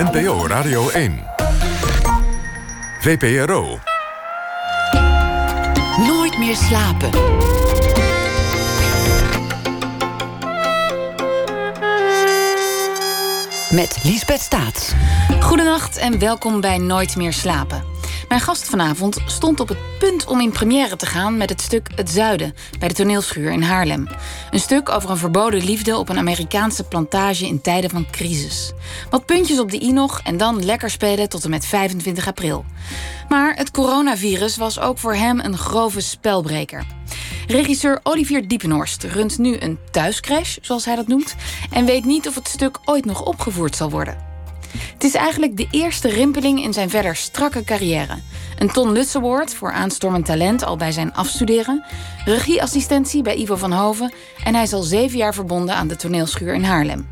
NPO Radio 1. VPRO. Nooit meer slapen. Met Liesbeth Staats. Goedenacht en welkom bij Nooit meer slapen. Mijn gast vanavond stond op het punt om in première te gaan met het stuk Het Zuiden bij de toneelschuur in Haarlem. Een stuk over een verboden liefde op een Amerikaanse plantage in tijden van crisis. Wat puntjes op de i nog en dan lekker spelen tot en met 25 april. Maar het coronavirus was ook voor hem een grove spelbreker. Regisseur Olivier Diepenhorst runt nu een thuiscrash, zoals hij dat noemt, en weet niet of het stuk ooit nog opgevoerd zal worden. Het is eigenlijk de eerste rimpeling in zijn verder strakke carrière. Een Ton Lutz Award voor aanstormend talent al bij zijn afstuderen. Regieassistentie bij Ivo van Hoven. En hij is al zeven jaar verbonden aan de toneelschuur in Haarlem.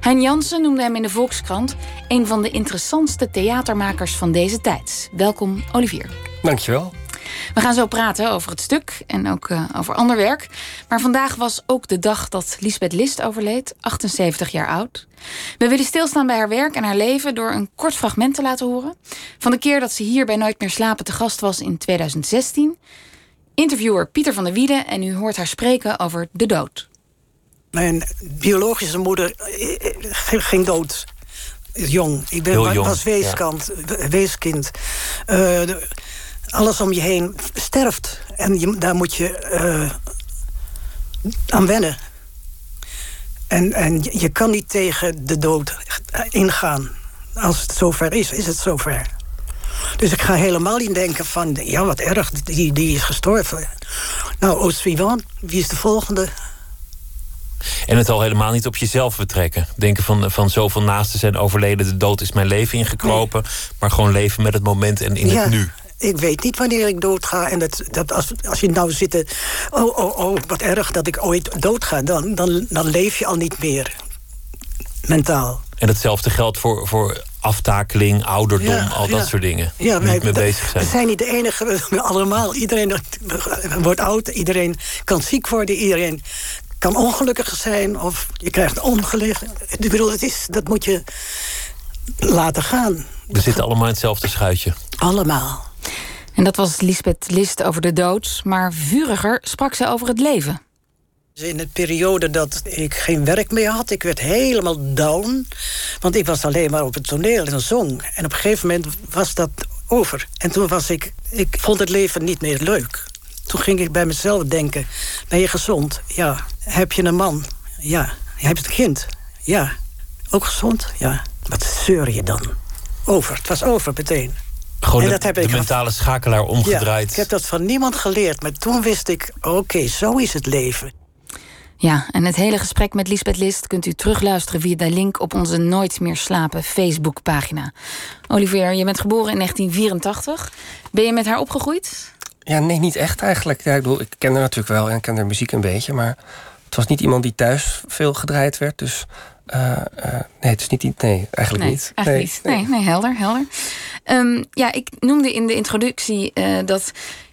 Hein Jansen noemde hem in de Volkskrant een van de interessantste theatermakers van deze tijd. Welkom, Olivier. Dankjewel. We gaan zo praten over het stuk en ook uh, over ander werk. Maar vandaag was ook de dag dat Lisbeth List overleed, 78 jaar oud. We willen stilstaan bij haar werk en haar leven door een kort fragment te laten horen. Van de keer dat ze hier bij Nooit meer slapen te gast was in 2016. Interviewer Pieter van der Wieden en u hoort haar spreken over de dood. Mijn biologische moeder eh, eh, ging dood. Jong. Ik ben, jong, was weeskant, weeskind. Uh, de, alles om je heen sterft. En je, daar moet je uh, aan wennen. En, en je kan niet tegen de dood ingaan. Als het zover is, is het zover. Dus ik ga helemaal niet denken van... ja, wat erg, die, die is gestorven. Nou, au suivant, wie is de volgende? En het al helemaal niet op jezelf betrekken. Denken van, van zoveel naasten zijn overleden, de dood is mijn leven ingekropen. Nee. Maar gewoon leven met het moment en in ja. het nu ik weet niet wanneer ik doodga. En dat, dat als, als je nou zit, oh, oh, oh, wat erg dat ik ooit doodga, dan, dan, dan leef je al niet meer mentaal. En hetzelfde geldt voor, voor aftakeling, ouderdom, Ja, al dat ja. soort dingen. Ja, Niet wij- mee bezig zijn. We zijn niet de enige, we allemaal. Iedereen wordt oud, iedereen kan ziek worden, iedereen kan ongelukkig zijn of je krijgt ongeluk. Ik bedoel, het is, dat moet je laten gaan. We zitten allemaal in hetzelfde schuitje. Allemaal. En dat was Lisbeth List over de dood. Maar vuriger sprak ze over het leven. In de periode dat ik geen werk meer had, ik werd helemaal down. Want ik was alleen maar op het toneel en zong. En op een gegeven moment was dat over. En toen was ik, ik vond het leven niet meer leuk. Toen ging ik bij mezelf denken, ben je gezond? Ja. Heb je een man? Ja. Heb je een kind? Ja. Ook gezond? Ja. Wat zeur je dan? Over, het was over meteen. Gewoon En de, dat heb de ik- mentale schakelaar omgedraaid. Ja, ik heb dat van niemand geleerd, maar toen wist ik, oké, zo is het leven. Ja, en het hele gesprek met Lisbeth List kunt u terugluisteren via de link op onze Nooit meer slapen Facebookpagina. Olivier, je bent geboren in 1984. Ben je met haar opgegroeid? Ja, nee, niet echt eigenlijk. Ja, ik, bedoel, ik ken haar natuurlijk wel en ik ken haar muziek een beetje. Maar het was niet iemand die thuis veel gedraaid werd. Dus eh, eh, nee, het is niet... die- Nee, eigenlijk nee, niet. eigenlijk niet. Nee, nee, helder, helder. Ehm, ja, ik noemde in de introductie eh, dat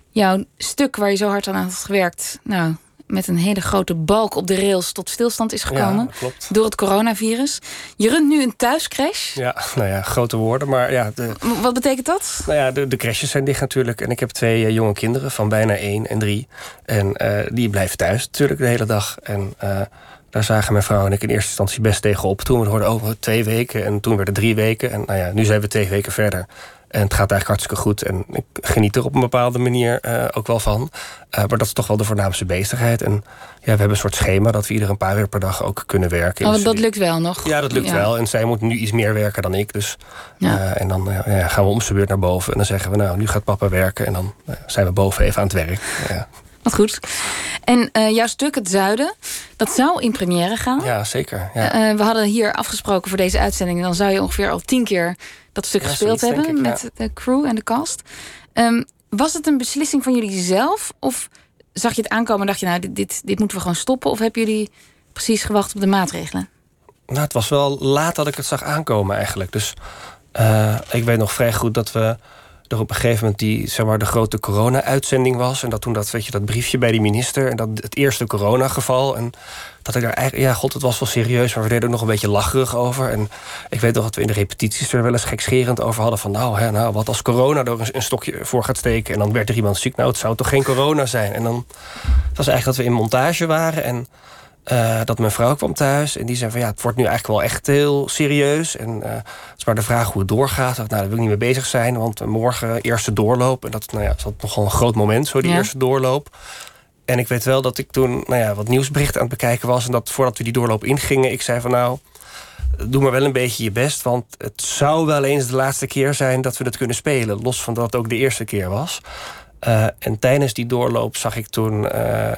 jouw stuk waar je zo hard aan had gewerkt... nou, met een hele grote balk op de rails tot stilstand is gekomen. Ja, klopt. Door het coronavirus. Je runt nu een thuiscrash. Ja, nou ja, grote woorden. Maar ja, de, Wat betekent dat? nou ja, de, de crashes zijn dicht natuurlijk. En ik heb twee jonge kinderen van bijna één en drie. En die blijven thuis natuurlijk de hele dag. En daar zagen mijn vrouw en ik in eerste instantie best tegen op. Toen we hoorden over twee weken en toen werden drie weken. En nou ja, nu zijn we twee weken verder. En het gaat eigenlijk hartstikke goed. En ik geniet er op een bepaalde manier eh, ook wel van. Eh, maar dat is toch wel de voornaamste bezigheid. En ja, we hebben een soort schema dat we ieder een paar uur per dag ook kunnen werken. Oh, dat lukt wel nog. ja, dat lukt Ja. wel. En zij moet nu iets meer werken dan ik. Dus, Ja. eh, en dan ja, gaan we om zijn beurt naar boven. En dan zeggen we, nou, nu gaat papa werken. En dan zijn we boven even aan het werk. Ja, Wat goed. En eh, jouw stuk, Het Zuiden, dat zou in première gaan. ja zeker. Ja. Eh, we hadden hier afgesproken voor deze uitzending. Dan zou je ongeveer al tien keer dat stuk Ja, gespeeld zoiets, hebben. ik, met de crew en de cast. Ehm, was het een beslissing van jullie zelf? Of zag je het aankomen en dacht je, nou, dit, dit, dit moeten we gewoon stoppen? Of hebben jullie precies gewacht op de maatregelen? Nou, het was wel laat dat ik het zag aankomen eigenlijk. Dus eh, ik weet nog vrij goed dat we op een gegeven moment die, zeg maar, de grote corona-uitzending was. En dat toen dat, weet je, dat briefje bij die minister. En dat het eerste coronageval. En dat ik daar eigenlijk, ja, god, het was wel serieus, maar we deden er nog een beetje lacherig over. En ik weet nog dat we in de repetities er wel eens gekscherend over hadden. Van nou, hè, nou wat als corona er een, stokje voor gaat steken. En dan werd er iemand ziek. Nou, het zou toch geen corona zijn. En dan het was eigenlijk dat we in montage waren. En uh, dat mijn vrouw kwam thuis en die zei van ja, het wordt nu eigenlijk wel echt heel serieus. En uh, het is maar de vraag hoe het doorgaat. Nou, daar wil ik niet mee bezig zijn, want morgen eerste doorloop. En dat, nou ja, dat is nogal een groot moment, zo die eerste doorloop. En ik weet wel dat ik toen nou ja, wat nieuwsberichten aan het bekijken was. En dat voordat we die doorloop ingingen, ik zei van nou, doe maar wel een beetje je best. Want het zou wel eens de laatste keer zijn dat we het kunnen spelen. Los van dat het ook de eerste keer was. Uh, en tijdens die doorloop zag ik toen uh,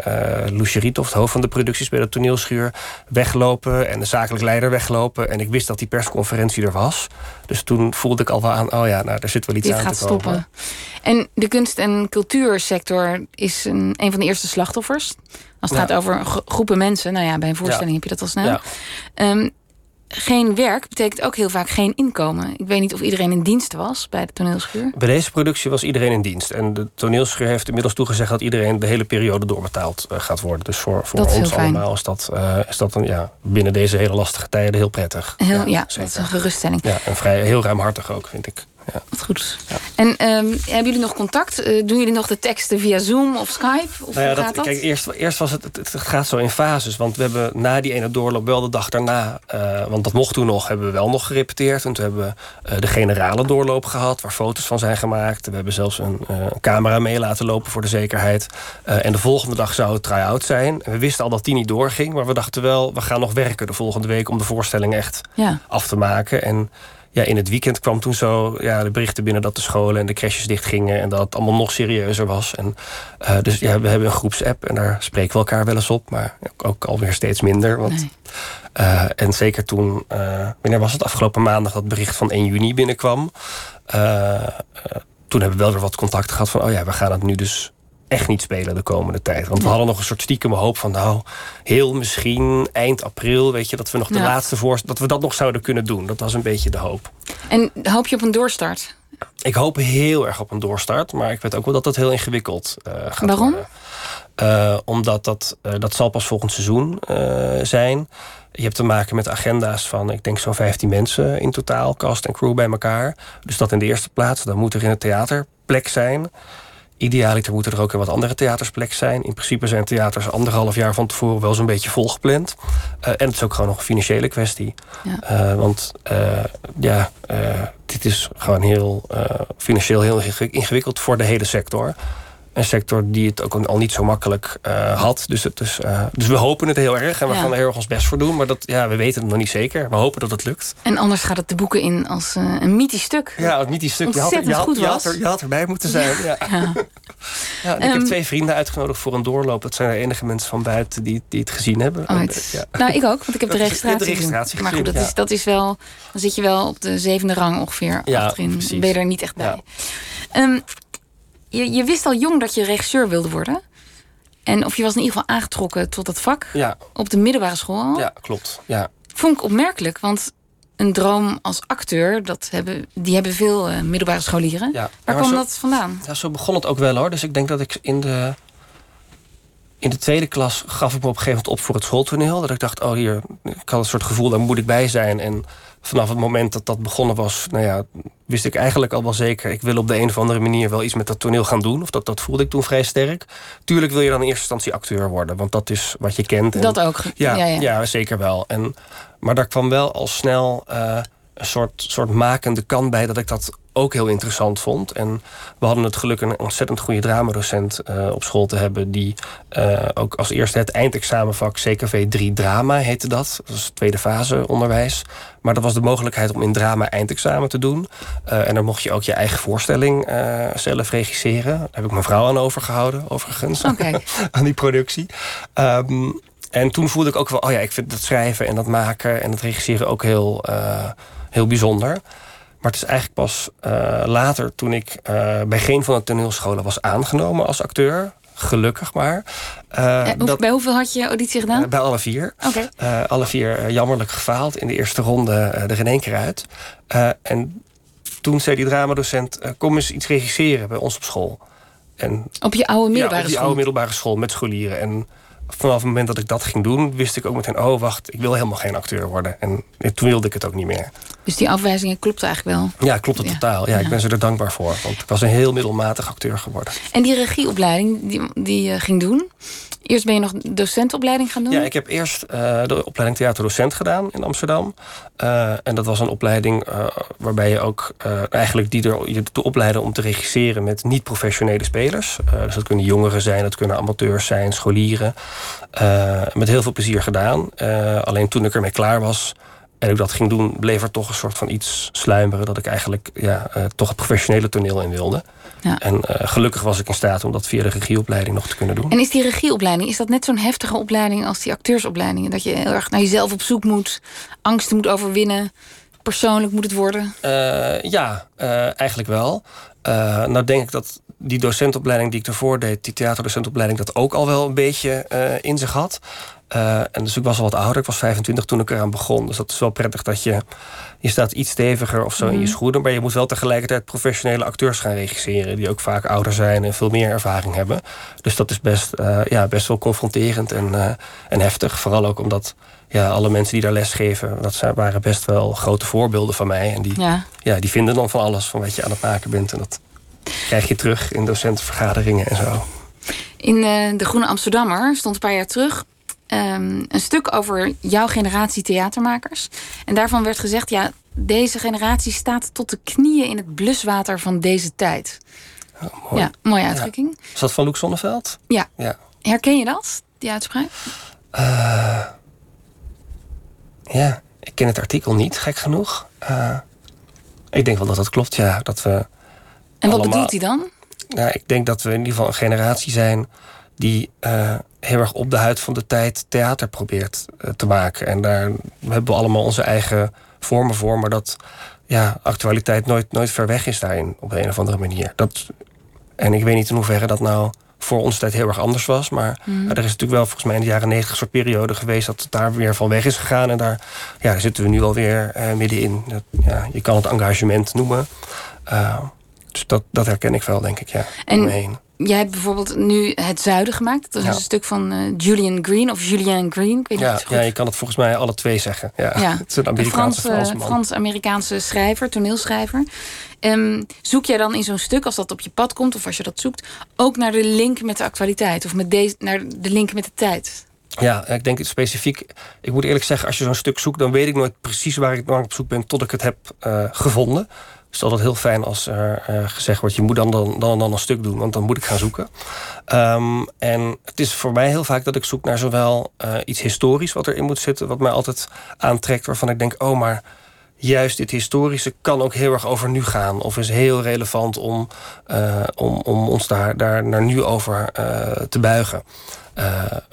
uh, Loesje Riethoff, hoofd van de producties bij de toneelschuur, weglopen en de zakelijk leider weglopen. En ik wist dat die persconferentie er was. Dus toen voelde ik al wel aan, oh ja, nou, daar zit wel iets Dit aan gaat te komen. stoppen. En de kunst- en cultuursector is een, een van de eerste slachtoffers. Als het Ja. gaat over gro- groepen mensen, nou ja, bij een voorstelling heb je dat al snel. Ja. Ehm, geen werk betekent ook heel vaak geen inkomen. Ik weet niet of iedereen in dienst was bij de toneelschuur. Bij deze productie was iedereen in dienst. En de toneelschuur heeft inmiddels toegezegd dat iedereen de hele periode doorbetaald eh, gaat worden. Dus voor, voor ons allemaal is dat, eh, is dat een, ja, binnen deze hele lastige tijden heel prettig. Heel, ja, dat is een geruststelling. Ja, en vrij, heel ruimhartig ook, vind ik. Ja. Wat goed. En ehm, hebben jullie nog contact? Eh, doen jullie nog de teksten via Zoom of Skype? Of Nou ja, dat? Kijk, eerst, eerst was het, het, het gaat zo in fases. Want we hebben na die ene doorloop wel de dag daarna... eh, want dat mocht toen nog, hebben we wel nog gerepeteerd. En toen hebben we eh, de generale doorloop gehad... waar foto's van zijn gemaakt. We hebben zelfs een, camera mee laten lopen voor de zekerheid. En de volgende dag zou het try-out zijn. En we wisten al dat die niet doorging. Maar we dachten wel, we gaan nog werken de volgende week... om de voorstelling echt Ja. af te maken. En ja, in het weekend kwam toen zo ja, de berichten binnen dat de scholen en de crèches dichtgingen en dat het allemaal nog serieuzer was. En, eh, dus ja, we hebben een groepsapp en daar spreken we elkaar wel eens op, maar ook, alweer steeds minder. Want, Nee. eh, en zeker toen, eh, wanneer was het afgelopen maandag dat bericht van 1 juni binnenkwam. toen hebben we wel weer wat contact gehad van, oh ja, we gaan het nu dus echt niet spelen de komende tijd. Want we hadden nog een soort stiekem hoop van, nou, heel misschien eind april, weet je, dat we nog de Ja. laatste voor, dat we dat nog zouden kunnen doen. Dat was een beetje de hoop. En hoop je op een doorstart? Ik hoop heel erg op een doorstart, maar ik weet ook wel dat dat heel ingewikkeld eh, gaat Waarom? worden. Eh, omdat dat, eh, dat zal pas volgend seizoen zijn. Je hebt te maken met agenda's van, ik denk zo'n 15 mensen in totaal, cast en crew bij elkaar. Dus dat in de eerste plaats, dan moet er in het theater plek zijn. Idealiter moeten er ook wat andere theaters plek zijn. In principe zijn theaters anderhalf jaar van tevoren wel zo'n beetje volgepland. Eh, en het is ook gewoon nog een financiële kwestie. Ja. Eh, want eh, ja, dit is gewoon heel financieel heel inge- ingewikkeld voor de hele sector. Een sector die het ook al niet zo makkelijk eh, had. Dus, het is, eh, dus we hopen het heel erg en we Ja. gaan er heel erg ons best voor doen. Maar dat, ja, we weten het nog niet zeker. We hopen dat het lukt. En anders gaat het de boeken in als eh, een mythisch stuk. Ja, niet die stuk. Je had, er, je, Ontzettend had, goed je, had was. er, je had erbij moeten zijn. Ja. Ja. Ik Ehm, heb twee vrienden uitgenodigd voor een doorloop. Dat zijn de enige mensen van buiten die, die het gezien hebben. Oh, het-. Nou, ik ook, want ik heb de registratie. de registratie gezien. maar goed, dat, is, dat is wel. Dan zit je wel op de zevende rang ongeveer Ja, achterin. precies. Ben je er niet echt bij. Ja. Je, je wist al jong dat je regisseur wilde worden. En of je was in ieder geval aangetrokken tot dat vak. Ja, Op de middelbare school al. ja, klopt. Ja. Vond ik opmerkelijk, want een droom als acteur, dat hebben, die hebben veel eh, middelbare scholieren. Ja. Waar kwam zo- dat vandaan? Ja, zo begon het ook wel hoor. Dus ik denk dat ik in de, in de tweede klas gaf ik me op een gegeven moment op voor het schooltoneel. Dat ik dacht, oh hier, ik had een soort gevoel, daar moet ik bij zijn. En vanaf het moment dat dat begonnen was, nou ja, wist ik eigenlijk al wel zeker, ik wil op de een of andere manier wel iets met dat toneel gaan doen. Of dat, dat voelde ik toen vrij sterk. Tuurlijk wil je dan in eerste instantie acteur worden, want dat is wat je kent. En- Dat ook. ja, ja, ja, ja. zeker wel. En, maar daar kwam wel al snel eh, een soort, soort makende kant bij dat ik dat ook heel interessant vond. En we hadden het geluk een ontzettend goede dramadocent eh, op school te hebben... die eh, ook als eerste het eindexamenvak CKV 3 Drama heette dat. Dat was tweede fase onderwijs. Maar dat was de mogelijkheid om in drama eindexamen te doen. Eh, en dan mocht je ook je eigen voorstelling zelf regisseren. Daar heb ik mijn vrouw aan overgehouden, overigens aan die productie. Ehm, en toen voelde ik ook wel, oh ja, ik vind dat schrijven en dat maken en dat regisseren ook heel, heel bijzonder. Maar het is eigenlijk pas eh, later, toen ik eh, bij geen van de toneelscholen was aangenomen als acteur, gelukkig maar. eh, hoe- dat, bij hoeveel had je auditie gedaan? bij alle vier. Alle vier jammerlijk gefaald. In de eerste ronde er in één keer uit. En toen zei die dramadocent... Kom eens iets regisseren bij ons op school. En, op je oude middelbare ja, op die oude middelbare school met scholieren. En vanaf het moment dat ik dat ging doen, wist ik ook meteen: oh, wacht, ik wil helemaal geen acteur worden. En toen wilde ik het ook niet meer. Dus die afwijzingen klopt eigenlijk wel? Ja, klopt het totaal. Ja, ik ben ze er dankbaar voor. Want ik was een heel middelmatig acteur geworden. En die regieopleiding die, die je ging doen, Eerst ben je nog docentopleiding gaan doen? Ja, ik heb eerst uh, de opleiding theaterdocent gedaan in Amsterdam. Uh, en dat was een opleiding uh, waarbij je ook eigenlijk die er, je te opleiden om te regisseren met niet-professionele spelers. dus dat kunnen jongeren zijn, dat kunnen amateurs zijn, scholieren. met heel veel plezier gedaan. alleen toen ik ermee klaar was, en ik dat ging doen, bleef er toch een soort van iets sluimeren dat ik eigenlijk ja, toch het professionele toneel in wilde. Ja. En uh, gelukkig was ik in staat om dat via de regieopleiding nog te kunnen doen. En is die regieopleiding, is dat net zo'n heftige opleiding als die acteursopleidingen? Dat je heel erg naar jezelf op zoek moet, angsten moet overwinnen, persoonlijk moet het worden? Uh, ja, eigenlijk wel. Nou denk ik dat die docentopleiding die ik ervoor deed, die theaterdocentopleiding, dat ook al wel een beetje in zich had. Uh, en dus ik was al wat ouder. Ik was 25 toen ik eraan begon. Dus dat is wel prettig dat je... Je staat iets steviger of zo in je mhm. schoenen. Maar je moet wel tegelijkertijd professionele acteurs gaan regisseren. Die ook vaak ouder zijn en veel meer ervaring hebben. Dus dat is best, ja, best wel confronterend en, en heftig. Vooral ook omdat ja, alle mensen die daar les geven... dat waren best wel grote voorbeelden van mij. En die, ja. Ja, die vinden dan van alles van wat je aan het maken bent. En dat krijg je terug in docentenvergaderingen en zo. In De Groene Amsterdammer stond een paar jaar terug Ehm, een stuk over jouw generatie theatermakers. En daarvan werd gezegd: ja, deze generatie staat tot de knieën in het bluswater van deze tijd. Oh, mooi. Ja, mooie uitdrukking. Is dat van Luc Sonneveld? Ja. ja. Herken je dat, die uitspraak? Uh, ja, ik ken het artikel niet, gek genoeg. Uh, ik denk wel dat dat klopt, ja. Dat we en wat bedoelt hij dan? Ja, ik denk dat we in ieder geval een generatie zijn die uh, heel erg op de huid van de tijd theater probeert uh, te maken. En daar hebben we allemaal onze eigen vormen voor, maar dat ja, actualiteit nooit, nooit ver weg is daarin op een of andere manier. Dat, en ik weet niet in hoeverre dat nou voor onze tijd heel erg anders was. Maar mm. er is natuurlijk wel volgens mij in de jaren negentig een soort periode geweest dat het daar weer van weg is gegaan. En daar, ja, daar zitten we nu alweer uh, middenin. Dat, ja, je kan het engagement noemen. Uh, dus dat, dat herken ik wel, denk ik, ja. En Jij hebt bijvoorbeeld nu Het Zuiden gemaakt. Dat is een stuk van uh, Julian Green of Julian Green. Ik weet ja, ja, je kan het volgens mij alle twee zeggen. Ja, Het is een Amerikaanse Frans-Amerikaanse schrijver, toneelschrijver. Um, zoek jij dan in zo'n stuk, als dat op je pad komt of als je dat zoekt, ook naar de link met de actualiteit of met deze, naar de link met de tijd? Ja, ik denk specifiek. Ik moet eerlijk zeggen, als je zo'n stuk zoekt, dan weet ik nooit precies waar ik, waar ik op zoek ben tot ik het heb uh, gevonden is altijd heel fijn als er uh, gezegd wordt... je moet dan, dan, dan, dan een stuk doen, want dan moet ik gaan zoeken. Um, en het is voor mij heel vaak dat ik zoek naar zowel uh, iets historisch... wat erin moet zitten, wat mij altijd aantrekt... waarvan ik denk, oh, maar juist dit historische kan ook heel erg over nu gaan. Of is heel relevant om, uh, om, om ons daar, daar naar nu over te buigen.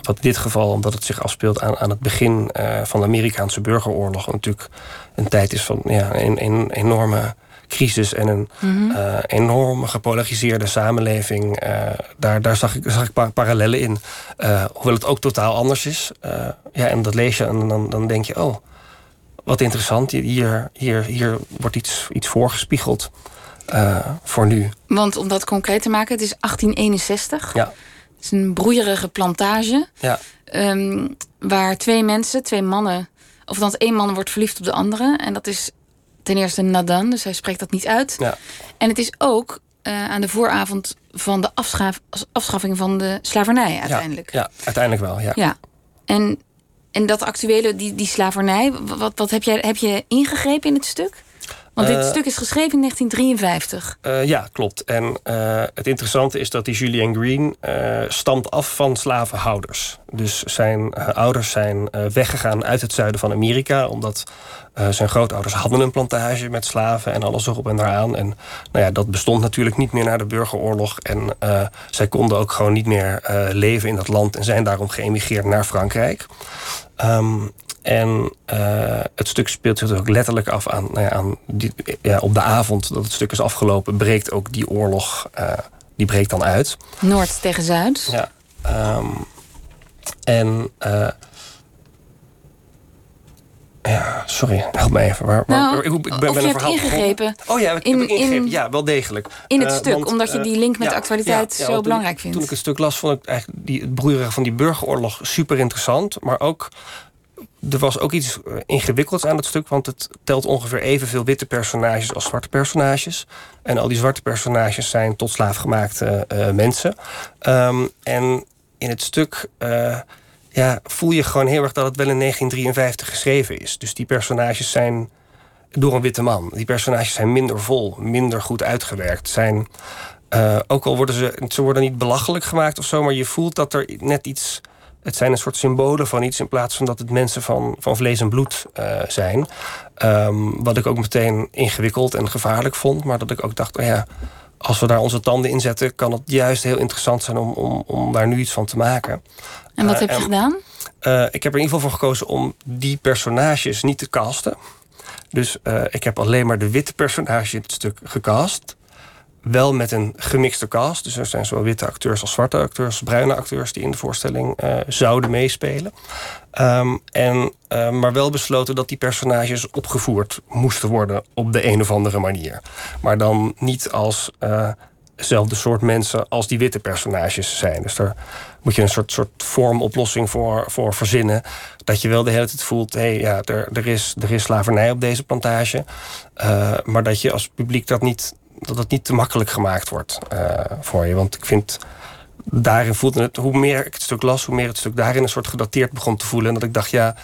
Wat in dit geval, omdat het zich afspeelt aan, aan het begin van de Amerikaanse burgeroorlog, natuurlijk een tijd is van ja, een, een enorme crisis en een mm enorm gepolariseerde samenleving. Uh, daar, daar zag ik, zag ik parallellen in. Uh, hoewel het ook totaal anders is. ja, en dat lees je en dan, dan denk je, oh, wat interessant. Hier, hier, hier wordt iets, iets voorgespiegeld voor nu. Want om dat concreet te maken, het is 1861. Ja. Het is een broeierige plantage. Ja. Um, waar twee mensen, twee mannen... of dan één man wordt verliefd op de andere. En dat is ten eerste nadan, dus hij spreekt dat niet uit. Ja. En het is ook uh, aan de vooravond van de afschaf, afschaffing van de slavernij uiteindelijk. Ja, ja, uiteindelijk wel, ja. ja. En, en dat actuele, die, die slavernij, wat, wat heb, jij, heb je ingegrepen in het stuk? Want dit uh, stuk is geschreven in 1953. Uh, ja, klopt. En uh, het interessante is dat die Julian Green stamt af van slavenhouders. Dus zijn ouders zijn weggegaan uit het zuiden van Amerika... omdat zijn grootouders hadden een plantage met slaven en alles erop en eraan. En nou ja, dat bestond natuurlijk niet meer na de burgeroorlog. En zij konden ook gewoon niet meer leven in dat land... en zijn daarom geëmigreerd naar Frankrijk. Um, en uh, het stuk speelt zich ook letterlijk af aan, nou ja, aan die, ja, op de avond dat het stuk is afgelopen, breekt ook die oorlog, uh, die breekt dan uit. Noord tegen Zuid. Ja. Um, en uh, Ja, sorry, help me even. Waar, waar, Nou, ik, ik ben, je hebt ingegrepen. Oh ja, ik in- heb ingegrepen. in- ja, wel degelijk. in het Eh, stuk, want, omdat je eh, die link met ja, de actualiteit ja, zo belangrijk vindt. Toen ik het stuk las, vond ik eigenlijk die, het broeieren van die burgeroorlog super interessant. Maar ook, er was ook iets eh, ingewikkelds aan het stuk. Want het telt ongeveer evenveel witte personages als zwarte personages. En al die zwarte personages zijn tot slaafgemaakte eh, mensen. Ehm, en in het stuk eh, ja, voel je gewoon heel erg dat het wel in 1953 geschreven is. Dus die personages zijn door een witte man. Die personages zijn minder vol, minder goed uitgewerkt. Zijn, ook al worden ze, ze worden niet belachelijk gemaakt of zo, maar je voelt dat er net iets. Het zijn een soort symbolen van iets in plaats van dat het mensen van, van vlees en bloed eh, zijn. Ehm, wat ik ook meteen ingewikkeld en gevaarlijk vond, maar dat ik ook dacht, oh ja, als we daar onze tanden in zetten, kan het juist heel interessant zijn om, om, om daar nu iets van te maken. En wat Eh, heb je en- gedaan? eh, ik heb er in ieder geval voor gekozen om die personages niet te casten. Dus ik heb alleen maar de witte personage in het stuk gecast. Wel met een gemixte cast. Dus er zijn zowel witte acteurs als zwarte acteurs, bruine acteurs die in de voorstelling eh, zouden meespelen. Ehm, en, eh, maar wel besloten dat die personages opgevoerd moesten worden op de een of andere manier. Maar dan niet als eh, dezelfde soort mensen als die witte personages zijn. Dus daar moet je een soort, soort vormoplossing voor, voor verzinnen. Dat je wel de hele tijd voelt, hé, hey, ja, er, er, is, er is slavernij op deze plantage. Eh, maar dat je als publiek dat niet, dat het niet te makkelijk gemaakt wordt eh, voor je. Want ik vind, daarin voelde het, hoe meer ik het stuk las, hoe meer het stuk daarin een soort gedateerd begon te voelen. En dat ik dacht, ja,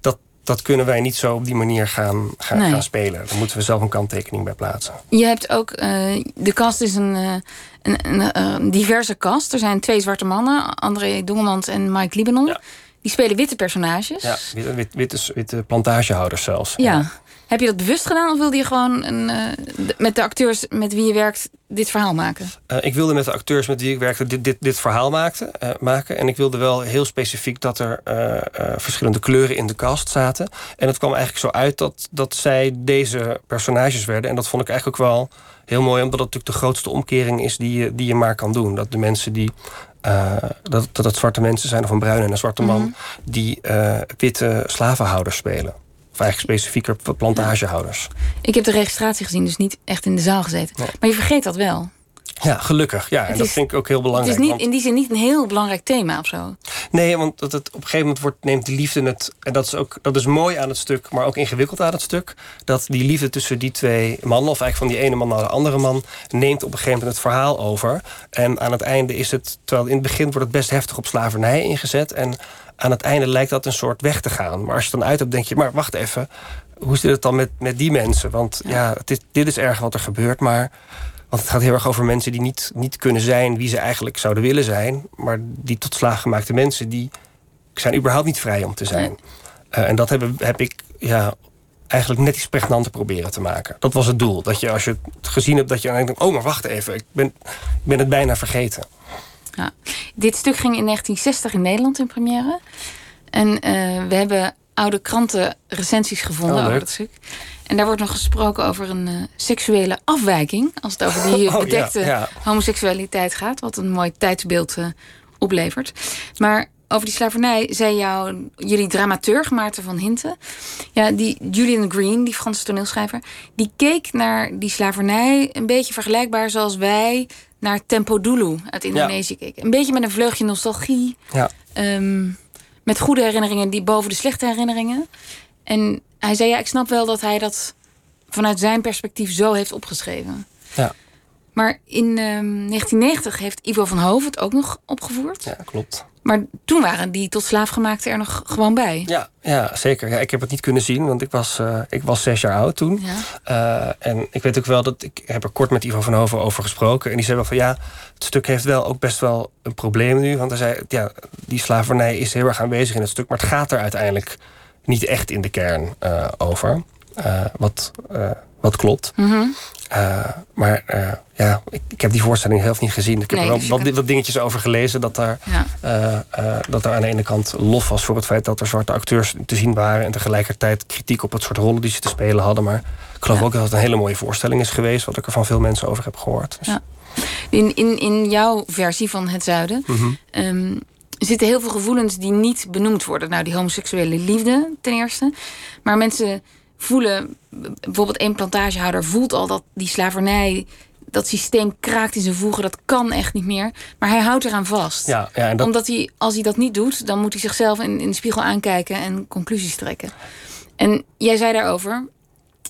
dat, dat kunnen wij niet zo op die manier gaan, gaan, Nee. gaan spelen. Daar moeten we zelf een kanttekening bij plaatsen. Je hebt ook, eh, de cast is een, eh, een, een, een diverse cast. Er zijn twee zwarte mannen, André Dongemans en Mike Libanon. Ja. Die spelen witte personages. Ja, witte, wit, witte, witte plantagehouders zelfs. Ja. Heb je dat bewust gedaan of wilde je gewoon een, eh, met de acteurs met wie je werkt dit verhaal maken? Eh, ik wilde met de acteurs met wie ik werkte dit, dit, dit verhaal maakte, eh, maken. En ik wilde wel heel specifiek dat er verschillende kleuren in de cast zaten. En het kwam eigenlijk zo uit dat, dat zij deze personages werden. En dat vond ik eigenlijk ook wel heel mooi, omdat het natuurlijk de grootste omkering is die je, die je maar kan doen. Dat de mensen die. Eh, dat, dat het zwarte mensen zijn of een bruine en een zwarte man, die eh, witte slavenhouders spelen. Of eigenlijk specifieker plantagehouders. Ik heb de registratie gezien, dus niet echt in de zaal gezeten. Maar je vergeet dat wel. Ja, gelukkig. Ja, en Het dat vind ik ook heel Het belangrijk. is niet, want- in die zin niet een heel belangrijk thema of zo. Nee, want dat het op een gegeven moment wordt, neemt die liefde het. En dat is ook dat is mooi aan het stuk, maar ook ingewikkeld aan het stuk. Dat die liefde tussen die twee mannen, of eigenlijk van die ene man naar de andere man, neemt op een gegeven moment het verhaal over. En aan het einde is het, terwijl in het begin wordt het best heftig op slavernij ingezet. En aan het einde lijkt dat een soort weg te gaan. Maar als je het dan uit hebt, denk je, maar wacht even. Hoe zit het dan met, met die mensen? Want ja, het is, dit is erg wat er gebeurt, maar. Want het gaat heel erg over mensen die niet, niet kunnen zijn wie ze eigenlijk zouden willen zijn. Maar die tot slaaggemaakte mensen, die zijn überhaupt niet vrij om te zijn. Eh, en dat heb, heb ik ja, eigenlijk net iets pregnanter proberen te maken. Dat was het doel. Dat je als je het gezien hebt, dat je dan denkt... oh, maar wacht even, ik ben, ik ben het bijna vergeten. Ja. Dit stuk ging in 1960 in Nederland in première. En eh, we hebben oude kranten recensies gevonden Oh, over dat stuk. En daar wordt nog gesproken over een eh, seksuele afwijking. Als het over die Oh, bedekte ja. homoseksualiteit gaat. Wat een mooi tijdsbeeld eh, oplevert. Maar over die slavernij zei jou, jullie dramaturg Maarten van Hinten... Ja, die Julian Green, die Franse toneelschrijver... die keek naar die slavernij een beetje vergelijkbaar zoals wij... naar Tempo Dulu uit Indonesië keken. Een beetje met een vleugje nostalgie. Ja. Ehm, met goede herinneringen die boven de slechte herinneringen. En hij zei, ja, ik snap wel dat hij dat vanuit zijn perspectief zo heeft opgeschreven. Ja. Maar in ehm, 1990 heeft Ivo van Hoven het ook nog opgevoerd. ja, klopt. Maar toen waren die tot slaafgemaakten er nog gewoon bij. Ja, ja zeker. Ja, ik heb het niet kunnen zien, want ik was, eh, ik was zes jaar oud toen. Ja. Eh, en ik weet ook wel dat ik heb er kort met Ivo van Hoven over gesproken. En die zei wel van ja, het stuk heeft wel ook best wel een probleem nu. Want hij zei, ja, die slavernij is heel erg aanwezig in het stuk. Maar het gaat er uiteindelijk niet echt in de kern eh, over. Eh, wat, eh, wat klopt. Mhm. Maar ja, ik, ik heb die voorstelling zelf niet gezien. Ik heb Nee, er dus wel je wat, kan- wat dingetjes over gelezen. Dat daar, Ja. dat er aan de ene kant lof was voor het feit dat er zwarte acteurs te zien waren. En tegelijkertijd kritiek op het soort rollen die ze te spelen hadden. Maar ik geloof Ja. ook dat het een hele mooie voorstelling is geweest. Wat ik er van veel mensen over heb gehoord. Dus, Ja. In, in, in jouw versie van Het Zuiden Mhm. ehm, er zitten heel veel gevoelens die niet benoemd worden. Nou, die homoseksuele liefde ten eerste. Maar mensen voelen, bijvoorbeeld een plantagehouder voelt al dat die slavernij, dat systeem kraakt in zijn voegen. Dat kan echt niet meer. Maar hij houdt eraan vast. Ja, ja, en dat... Omdat hij, als hij dat niet doet, dan moet hij zichzelf in, in de spiegel aankijken en conclusies trekken. En jij zei daarover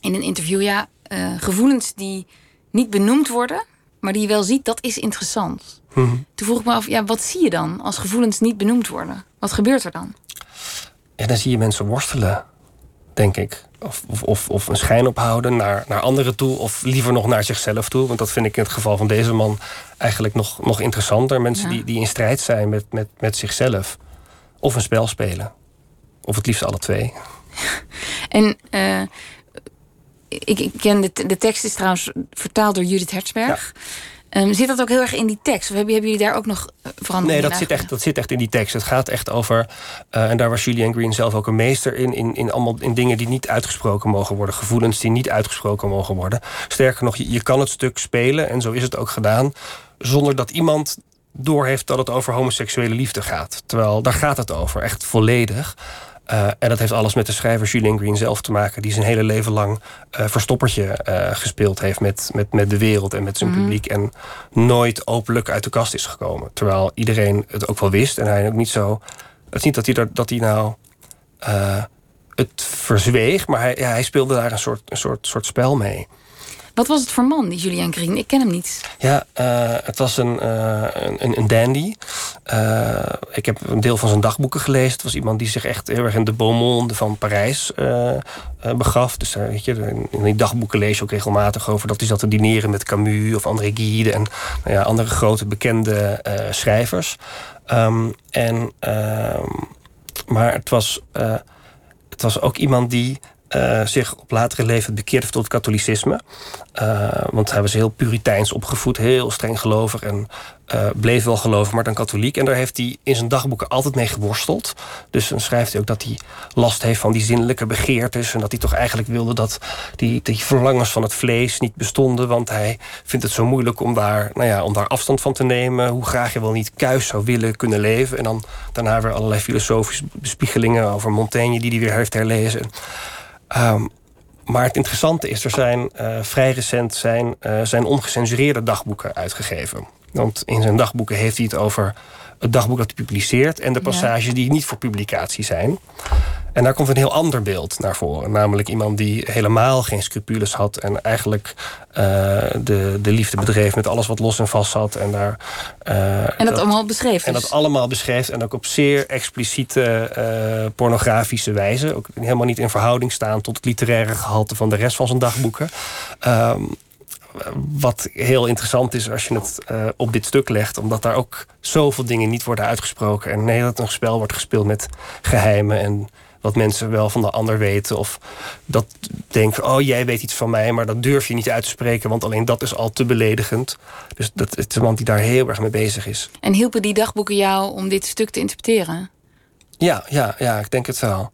in een interview, ja, uh, gevoelens die niet benoemd worden, maar die je wel ziet, dat is interessant. Mhm. Toen vroeg ik me af, ja, wat zie je dan als gevoelens niet benoemd worden? Wat gebeurt er dan? Ja, dan zie je mensen worstelen, denk ik. Of, of, of, een schijn ophouden naar, naar anderen toe, of liever nog naar zichzelf toe. Want dat vind ik in het geval van deze man eigenlijk nog, nog interessanter. Mensen Ja. die, die in strijd zijn met, met, met zichzelf. Of een spel spelen. Of het liefst alle twee. En eh, ik, ik ken de, de tekst is trouwens vertaald door Judith Hertzberg. Ehm, zit dat ook heel erg in die tekst? Of hebben, hebben jullie daar ook nog eh, veranderingen Nee, dat zit, echt, dat zit echt in die tekst. Het gaat echt over, eh, en daar was Julian Green zelf ook een meester in, in, in, allemaal, in dingen die niet uitgesproken mogen worden, gevoelens die niet uitgesproken mogen worden. Sterker nog, je, je kan het stuk spelen, en zo is het ook gedaan, zonder dat iemand doorheeft dat het over homoseksuele liefde gaat. Terwijl daar gaat het over, echt volledig. Eh, en dat heeft alles met de schrijver Julian Green zelf te maken, die zijn hele leven lang eh, verstoppertje eh, gespeeld heeft met, met, met de wereld en met zijn Mhm. publiek. En nooit openlijk uit de kast is gekomen. Terwijl iedereen het ook wel wist. En hij ook niet zo. Het is niet dat hij, dat, dat hij nou het verzweeg, maar hij, ja, hij speelde daar een soort, een soort, soort spel mee. Wat was het voor man, die Julian Green? Ik ken hem niet. Ja, eh, het was een, eh, een, een dandy. Eh, ik heb een deel van zijn dagboeken gelezen. Het was iemand die zich echt heel erg in de beau monde van Parijs begaf. Dus weet je, in die dagboeken lees je ook regelmatig over dat hij zat te dineren met Camus of André Gide en nou ja, andere grote bekende schrijvers. Ehm, en, ehm, maar het was, het was ook iemand die eh, zich op latere leeftijd bekeerde tot het katholicisme. Eh, want hij was heel puriteins opgevoed, heel streng gelovig en eh, bleef wel gelovig, maar dan katholiek. En daar heeft hij in zijn dagboeken altijd mee geworsteld. Dus dan schrijft hij ook dat hij last heeft van die zinnelijke begeertes. En dat hij toch eigenlijk wilde dat die, die verlangens van het vlees niet bestonden. Want hij vindt het zo moeilijk om daar, nou ja, om daar afstand van te nemen. Hoe graag je wel niet kuis zou willen kunnen leven. En dan daarna weer allerlei filosofische bespiegelingen over Montaigne die hij weer heeft herlezen. Ehm, maar het interessante is, er zijn eh, vrij recent zijn, eh, zijn ongecensureerde dagboeken uitgegeven. Want in zijn dagboeken heeft hij het over het dagboek dat hij publiceert en de Ja. passages die niet voor publicatie zijn. En daar komt een heel ander beeld naar voren. Namelijk iemand die helemaal geen scrupules had en eigenlijk eh, de, de liefde bedreef met alles wat los en vast zat. En, daar, eh, En dat, allemaal beschreven. en dus- dat allemaal beschreef en ook op zeer expliciete eh, pornografische wijze. Ook helemaal niet in verhouding staan tot het literaire gehalte van de rest van zijn dagboeken. Ehm, wat heel interessant is als je het op dit stuk legt, omdat daar ook zoveel dingen niet worden uitgesproken. En nee, dat een spel wordt gespeeld met geheimen en wat mensen wel van de ander weten. Of dat denken, oh jij weet iets van mij, maar dat durf je niet uit te spreken, want alleen dat is al te beledigend. Dus dat, het is iemand die daar heel erg mee bezig is. En hielpen die dagboeken jou om dit stuk te interpreteren? Ja, ja, ja, ik denk het wel.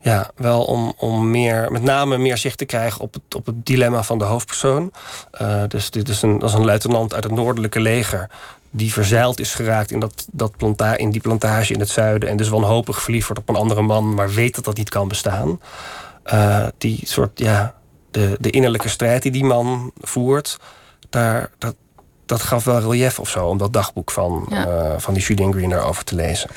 Ja, wel om, om meer, met name meer zicht te krijgen op het, op het dilemma van de hoofdpersoon. Eh, dus dit is een, dat is een luitenant uit het noordelijke leger. Die verzeild is geraakt in, dat, dat planta in die plantage in het zuiden. En dus wanhopig verliefd wordt op een andere man, maar weet dat dat niet kan bestaan. Eh, die soort, ja, de, de innerlijke strijd die die man voert, daar, dat, dat gaf wel relief of zo om dat dagboek van, Ja. eh, van die Julian Green daarover te lezen.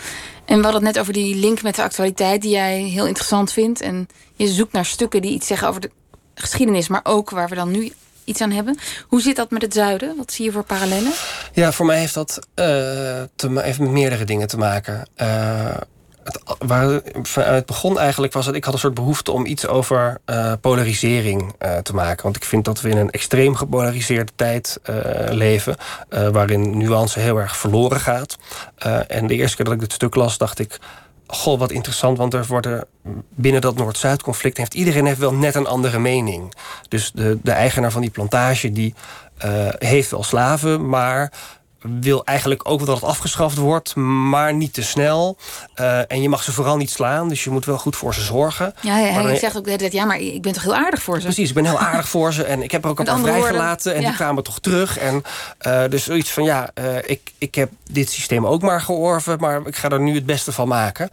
En we hadden het net over die link met de actualiteit die jij heel interessant vindt. En je zoekt naar stukken die iets zeggen over de geschiedenis, maar ook waar we dan nu iets aan hebben. Hoe zit dat met het zuiden? Wat zie je voor parallellen? Ja, voor mij heeft dat eh, te, met meerdere dingen te maken. Eh, het, waar, het begin eigenlijk was het... ik had een soort behoefte om iets over eh, polarisering te maken. Want ik vind dat we in een extreem gepolariseerde tijd leven... waarin nuance heel erg verloren gaat. En de eerste keer dat ik dit stuk las, dacht ik... Goh, wat interessant, want er worden binnen dat Noord-Zuid-conflict... heeft iedereen heeft wel net een andere mening. Dus de, de eigenaar van die plantage... die eh, heeft wel slaven, maar wil eigenlijk ook dat het afgeschaft wordt, maar niet te snel. Uh, en je mag ze vooral niet slaan, dus je moet wel goed voor ze zorgen. Ja, hij, hij zegt ook de ja, maar ik ben toch heel aardig voor ze? Precies, ik ben heel aardig voor ze. En ik heb er ook een paar vrijgelaten en ja. die kwamen toch terug. En uh, dus zoiets van, ja, uh, ik, ik heb dit systeem ook maar georven... maar ik ga er nu het beste van maken.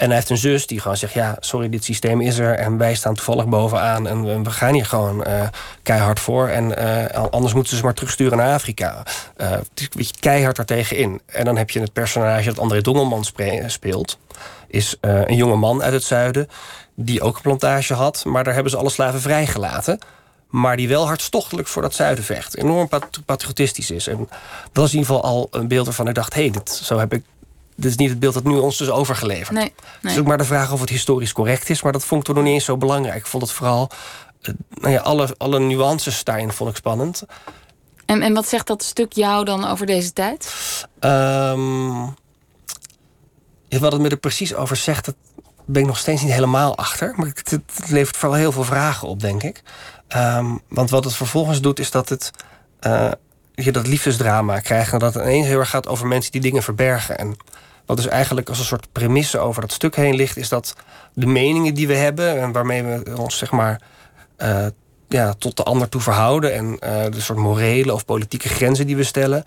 En hij heeft een zus die gewoon zegt: Ja, sorry, dit systeem is er. En wij staan toevallig bovenaan. En we gaan hier gewoon uh, keihard voor. En uh, anders moeten ze ze maar terugsturen naar Afrika. Uh, het is een beetje keihard daartegen in. En dan heb je het personage dat André Dongelman speelt. Is een jonge man uit het zuiden. Die ook een plantage had. Maar daar hebben ze alle slaven vrijgelaten maar die wel hartstochtelijk voor dat zuiden vecht. Enorm patriotistisch is. En dat is in ieder geval al een beeld waarvan ik dacht... hé, hey, dit, zo heb ik dit is niet het beeld dat nu ons dus overgeleverd. Nee, Het is ook maar de vraag of het historisch correct is. Maar dat vond ik toen nog niet eens zo belangrijk. Ik vond het vooral... Uh, nou ja, alle, alle nuances daarin vond ik spannend. En, en wat zegt dat stuk jou dan over deze tijd? Um, wat het me er precies over zegt... dat ben ik nog steeds niet helemaal achter. Maar het, het levert vooral heel veel vragen op, denk ik. Um, want wat het vervolgens doet, is dat het... Uh, je dat liefdesdrama krijgt... en dat het ineens heel erg gaat over mensen die dingen verbergen. En wat dus eigenlijk als een soort premisse over dat stuk heen ligt, is dat de meningen die we hebben en waarmee we ons zeg maar uh, ja, tot de ander toe verhouden en uh, de soort morele of politieke grenzen die we stellen,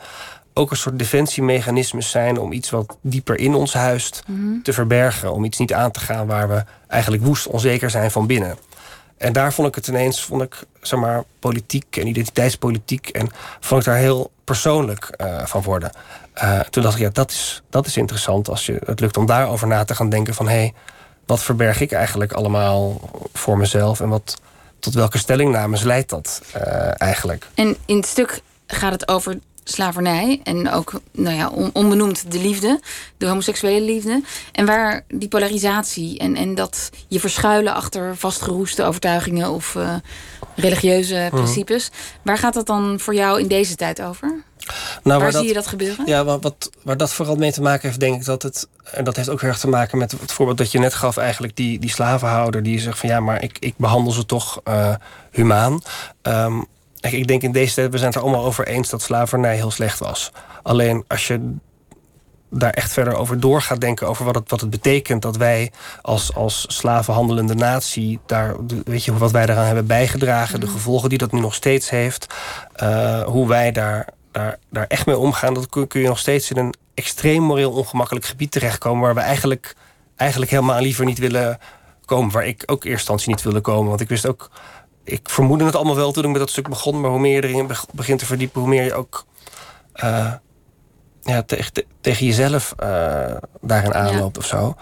ook een soort defensiemechanismes zijn om iets wat dieper in ons huist mm -hmm. te verbergen. Om iets niet aan te gaan waar we eigenlijk woest onzeker zijn van binnen. En daar vond ik het ineens, vond ik, zeg maar, politiek en identiteitspolitiek. En vond ik daar heel persoonlijk uh, van worden. Uh, toen dacht ik, ja, dat is, dat is interessant als je, het lukt om daarover na te gaan denken van hé, hey, wat verberg ik eigenlijk allemaal voor mezelf en wat, tot welke stellingnames leidt dat uh, eigenlijk? En in het stuk gaat het over slavernij en ook nou ja, onbenoemd de liefde, de homoseksuele liefde. En waar die polarisatie en, en dat je verschuilen achter vastgeroeste overtuigingen of uh, religieuze principes. Mm. Waar gaat dat dan voor jou in deze tijd over? Nou, waar, waar zie dat, je dat gebeuren? Ja, wat, wat, waar dat vooral mee te maken heeft, denk ik dat het. En dat heeft ook heel erg te maken met het voorbeeld dat je net gaf, eigenlijk die, die slavenhouder die zegt van ja, maar ik, ik behandel ze toch uh, humaan. Um, ik denk in deze tijd, we zijn het er allemaal over eens dat slavernij heel slecht was. Alleen als je daar echt verder over door gaat denken, over wat het, wat het betekent dat wij als, als slavenhandelende natie, daar, weet je, wat wij daaraan hebben bijgedragen, de gevolgen die dat nu nog steeds heeft, uh, hoe wij daar, daar, daar echt mee omgaan, dat kun, kun je nog steeds in een extreem moreel ongemakkelijk gebied terechtkomen, waar we eigenlijk, eigenlijk helemaal liever niet willen komen. Waar ik ook eerst instantie niet wilde komen. Want ik wist ook ik vermoedde het allemaal wel toen ik met dat stuk begon. Maar hoe meer je erin begint te verdiepen, hoe meer je ook uh, ja, tegen, tegen jezelf uh, daarin aanloopt ja. of zo.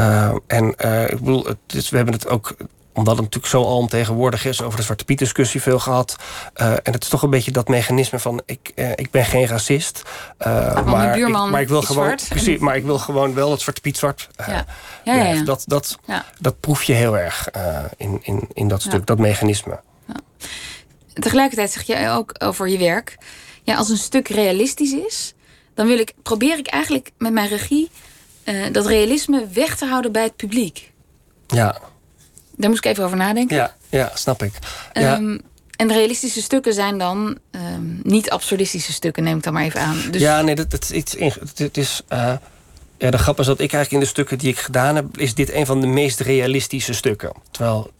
Uh, en ik bedoel, het is, we hebben het ook omdat het natuurlijk zo alomtegenwoordig is, over de Zwarte Piet discussie veel gehad. Uh, en het is toch een beetje dat mechanisme van ik, uh, ik ben geen racist. Uh, maar, ik, maar ik wil gewoon. Precies, maar ik wil gewoon wel dat Zwarte Piet zwart. Ja. Ja, ja, ja. Dat, dat, dat proef je heel erg in, in, in dat stuk, dat mechanisme. Tegelijkertijd zeg je ook over je werk. Ja, als een stuk realistisch is, dan wil ik, probeer ik eigenlijk met mijn regie dat realisme weg te houden bij het publiek. Ja. Daar moest ik even over nadenken. Ja, ja snap ik. Ja. Um, en realistische stukken zijn dan um, niet absurdistische stukken, neem ik dan maar even aan. Dus... Ja, nee, dat, dat is iets. Het is. Uh, ja, de grap is dat ik eigenlijk in de stukken die ik gedaan heb, is dit een van de meest realistische stukken. Terwijl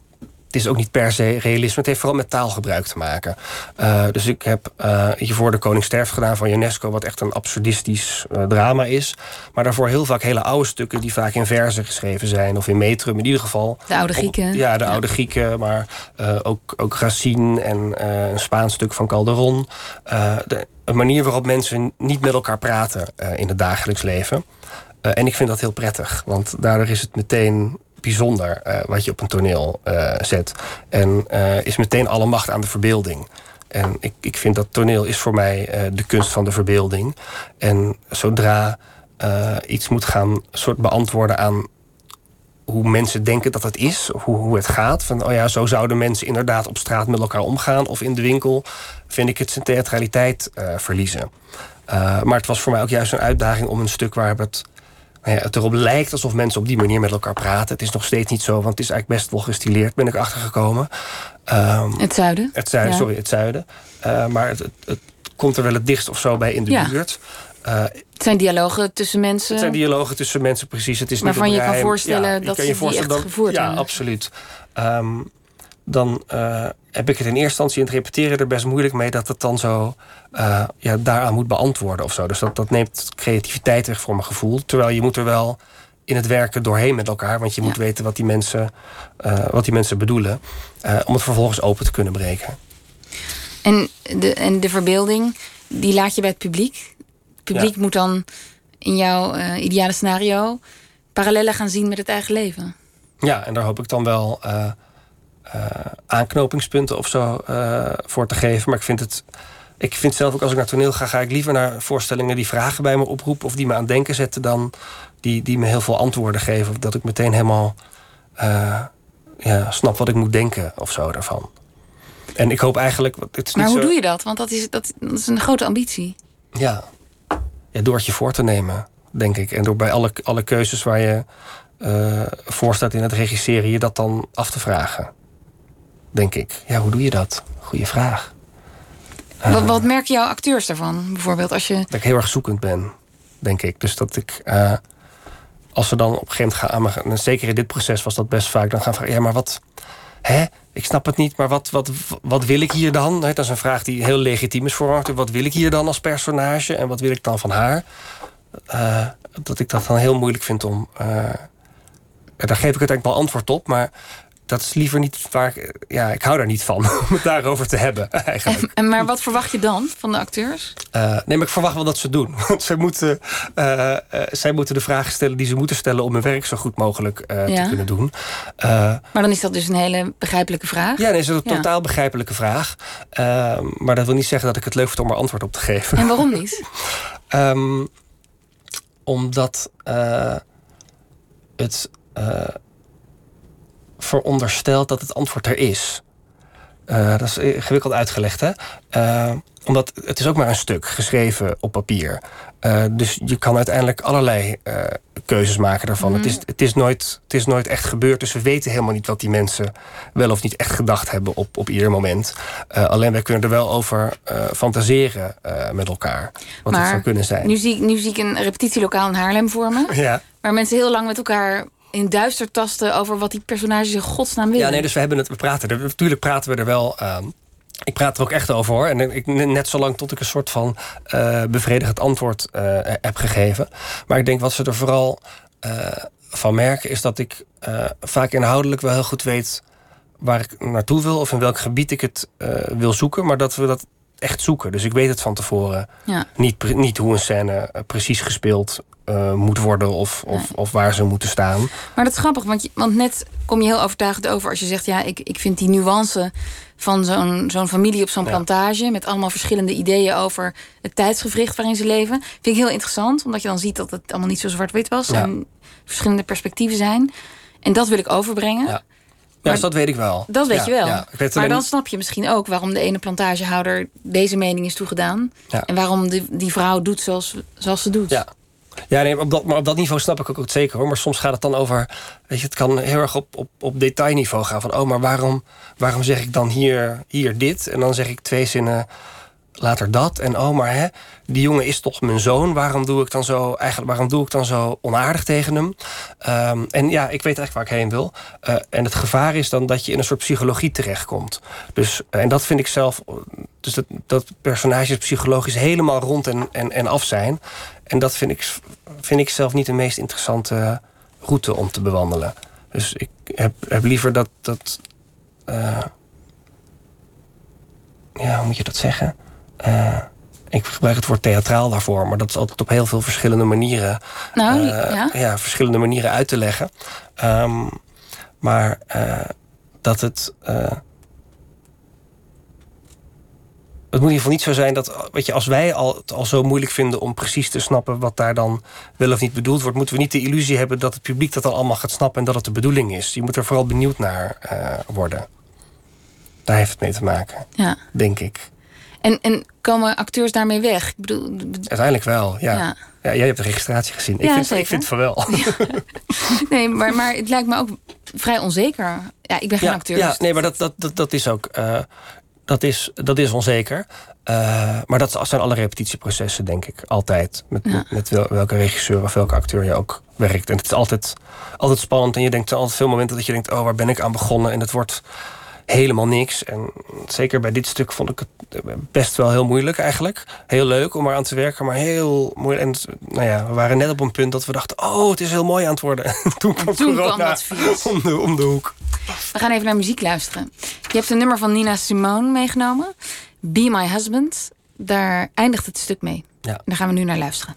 is ook niet per se realisme. Het heeft vooral met taalgebruik te maken. Uh, dus ik heb uh, hiervoor de Koningsterf gedaan van UNESCO... wat echt een absurdistisch uh, drama is. Maar daarvoor heel vaak hele oude stukken... die vaak in verzen geschreven zijn of in metrum. In ieder geval... De oude Grieken. Op, ja, de ja. oude Grieken. Maar ook, ook Racine en een Spaans stuk van Calderon. de, een manier waarop mensen niet met elkaar praten in het dagelijks leven. en ik vind dat heel prettig. Want daardoor is het meteen bijzonder uh, wat je op een toneel uh, zet. En uh, is meteen alle macht aan de verbeelding. En ik, ik vind dat toneel is voor mij de kunst van de verbeelding. En zodra iets moet gaan soort beantwoorden aan hoe mensen denken dat het is, of hoe, hoe het gaat. Van, oh ja, zo zouden mensen inderdaad op straat met elkaar omgaan. Of in de winkel vind ik het zijn theatraliteit verliezen. maar het was voor mij ook juist een uitdaging om een stuk waar het het erop lijkt alsof mensen op die manier met elkaar praten. Het is nog steeds niet zo, want het is eigenlijk best wel gestileerd, ben ik achtergekomen. Um, het zuiden? Het zuiden, sorry, het zuiden. Uh, maar het, het, het, komt er wel het dichtst of zo bij in de Ja. buurt. Eh, Het zijn dialogen tussen mensen. het zijn dialogen tussen mensen, precies. Het is Waarvan je kan voorstellen je dat kan ze je die echt dat- gevoerd Ja, hebben. absoluut. Ehm, dan eh, heb ik het in eerste instantie in het repeteren er best moeilijk mee dat het dan zo eh, ja, daaraan moet beantwoorden of zo. Dus dat, dat neemt creativiteit weg voor mijn gevoel. Terwijl je moet er wel in het werken doorheen met elkaar, want je moet weten wat die mensen, eh, wat die mensen bedoelen, eh, om het vervolgens open te kunnen breken. En de, en de verbeelding, die laat je bij het publiek. Het publiek Ja. moet dan in jouw ideale scenario parallellen gaan zien met het eigen leven. Ja, en daar hoop ik dan wel aanknopingspunten of zo eh, voor te geven. Maar ik vind het. Ik vind zelf ook als ik naar toneel ga, ga ik liever naar voorstellingen die vragen bij me oproepen of die me aan het denken zetten dan die, die me heel veel antwoorden geven. Of dat ik meteen helemaal eh, ja, snap wat ik moet denken of zo daarvan. En ik hoop eigenlijk. Het is Maar niet hoe zo, doe je dat? Want dat is, dat, dat is een grote ambitie. Ja. ja, door het je voor te nemen, denk ik. En door bij alle, alle keuzes waar je eh, voor staat in het regisseren, je dat dan af te vragen. Denk ik. Ja, hoe doe je dat? Goeie vraag. Wat, wat merken jouw acteurs daarvan? Bijvoorbeeld als je... Dat ik heel erg zoekend ben, denk ik. Dus dat ik, eh, als ze dan op een gegeven moment gaan gaan- en zeker in dit proces was dat best vaak, dan gaan vragen, ja, maar wat, hè? Ik snap het niet, maar wat, wat, wat wil ik hier dan? Dat is een vraag die heel legitiem is voor me. Wat wil ik hier dan als personage en wat wil ik dan van haar? Eh, dat ik dat dan heel moeilijk vind om. eh, daar geef ik uiteindelijk wel antwoord op, maar dat is liever niet waar ik. Ja, ik hou daar niet van om het daarover te hebben, eigenlijk. En, maar wat verwacht je dan van de acteurs? Eh, nee, maar ik verwacht wel dat ze doen. Want zij moeten, eh, eh, zij moeten de vragen stellen die ze moeten stellen om hun werk zo goed mogelijk Ja. te kunnen doen. Maar dan is dat dus een hele begrijpelijke vraag. ja, nee, is een Ja. totaal begrijpelijke vraag. Maar dat wil niet zeggen dat ik het leuk vind om er antwoord op te geven. En waarom niet? Ehm, omdat het veronderstelt dat het antwoord er is. Eh, dat is ingewikkeld uitgelegd, hè? Eh, omdat het is ook maar een stuk geschreven op papier. Eh, dus je kan uiteindelijk allerlei keuzes maken daarvan. Mhm. het, is, het, is nooit, het is nooit echt gebeurd. Dus we weten helemaal niet wat die mensen wel of niet echt gedacht hebben op, op ieder moment. Alleen wij kunnen er wel over fantaseren met elkaar. Wat het zou kunnen zijn. Nu zie, ik- nu zie ik een repetitielokaal in Haarlem voor me. Ja. Waar mensen heel lang met elkaar in duister tasten over wat die personages in godsnaam willen. Ja, nee, dus we hebben het, we praten er. Natuurlijk praten we er wel. ehm, ik praat er ook echt over hoor. En ik, net zolang tot ik een soort van eh, bevredigend antwoord eh, heb gegeven. Maar ik denk wat ze er vooral eh, van merken, is dat ik eh, vaak inhoudelijk wel heel goed weet waar ik naartoe wil of in welk gebied ik het eh, wil zoeken. Maar dat we dat echt zoeken. Dus ik weet het van tevoren. Ja. Niet, niet hoe een scène eh, precies gespeeld eh, moet worden of, of, of waar ze moeten staan. Maar dat is grappig, want, je, want net kom je heel overtuigend over als je zegt: ja, ik, ik vind die nuance van zo'n zo'n familie op zo'n Ja. plantage met allemaal verschillende ideeën over het tijdsgevricht waarin ze leven, vind ik heel interessant, omdat je dan ziet dat het allemaal niet zo zwart-wit was Ja. en verschillende perspectieven zijn. En dat wil ik overbrengen. Ja. Dus dat weet ik wel. Dat weet Ja, je wel. ja. Weet maar dan snap je misschien ook waarom de ene plantagehouder deze mening is toegedaan. Ja. En waarom die, die vrouw doet zoals, zoals ze doet. Ja. Ja, nee, op, dat, maar op dat niveau snap ik ook het zeker hoor. Maar soms gaat het dan over. Weet je, het kan heel erg op, op, op detailniveau gaan. Van oh, maar waarom, waarom zeg ik dan hier, hier dit? En dan zeg ik twee zinnen later dat. En oh, maar hè, die jongen is toch mijn zoon. Waarom doe ik dan zo, eigenlijk, waarom doe ik dan zo onaardig tegen hem? Ehm, en ja, ik weet eigenlijk waar ik heen wil. Eh, en het gevaar is dan dat je in een soort psychologie terechtkomt. Dus, eh, en dat vind ik zelf. Dus dat, dat personages psychologisch helemaal rond en, en, en af zijn. En dat vind ik, vind ik zelf niet de meest interessante route om te bewandelen. Dus ik heb, heb liever dat. dat eh, ja, hoe moet je dat zeggen? Eh, ik gebruik het woord theatraal daarvoor, maar dat is altijd op heel veel verschillende manieren. Nou, eh, ja. verschillende manieren uit te leggen. Ehm, maar dat het. Het moet in ieder geval niet zo zijn dat, weet je, als wij al, het al zo moeilijk vinden om precies te snappen wat daar dan wel of niet bedoeld wordt, moeten we niet de illusie hebben dat het publiek dat dan allemaal gaat snappen en dat het de bedoeling is. Je moet er vooral benieuwd naar eh, worden. Daar heeft het mee te maken, ja. denk ik. En, en komen acteurs daarmee weg? Ik bedoel, Uiteindelijk wel, ja. Ja. ja. jij hebt de registratie gezien. Ja, ik, vind, zeker. ik vind van wel. nee, maar, maar het lijkt me ook vrij onzeker. Ja, ik ben geen acteur. Ja, dus- nee, maar dat, dat, dat, dat is ook. eh, dat is, dat is onzeker. Uh, maar dat zijn alle repetitieprocessen, denk ik. Altijd. Met, Ja. met, met wel- welke regisseur of welke acteur je ook werkt. En het is altijd, altijd spannend. En je denkt altijd veel momenten dat je denkt... oh, waar ben ik aan begonnen? En het wordt helemaal niks. En zeker bij dit stuk vond ik het best wel heel moeilijk eigenlijk. Heel leuk om eraan te werken, maar heel moeilijk. En nou ja, we waren net op een punt dat we dachten... oh, het is heel mooi aan het worden. En toen kwam toen corona kwam dat om de, om de hoek. We gaan even naar muziek luisteren. Je hebt een nummer van Nina Simone meegenomen. Be My Husband. Daar eindigt het stuk mee. Ja. Daar gaan we nu naar luisteren.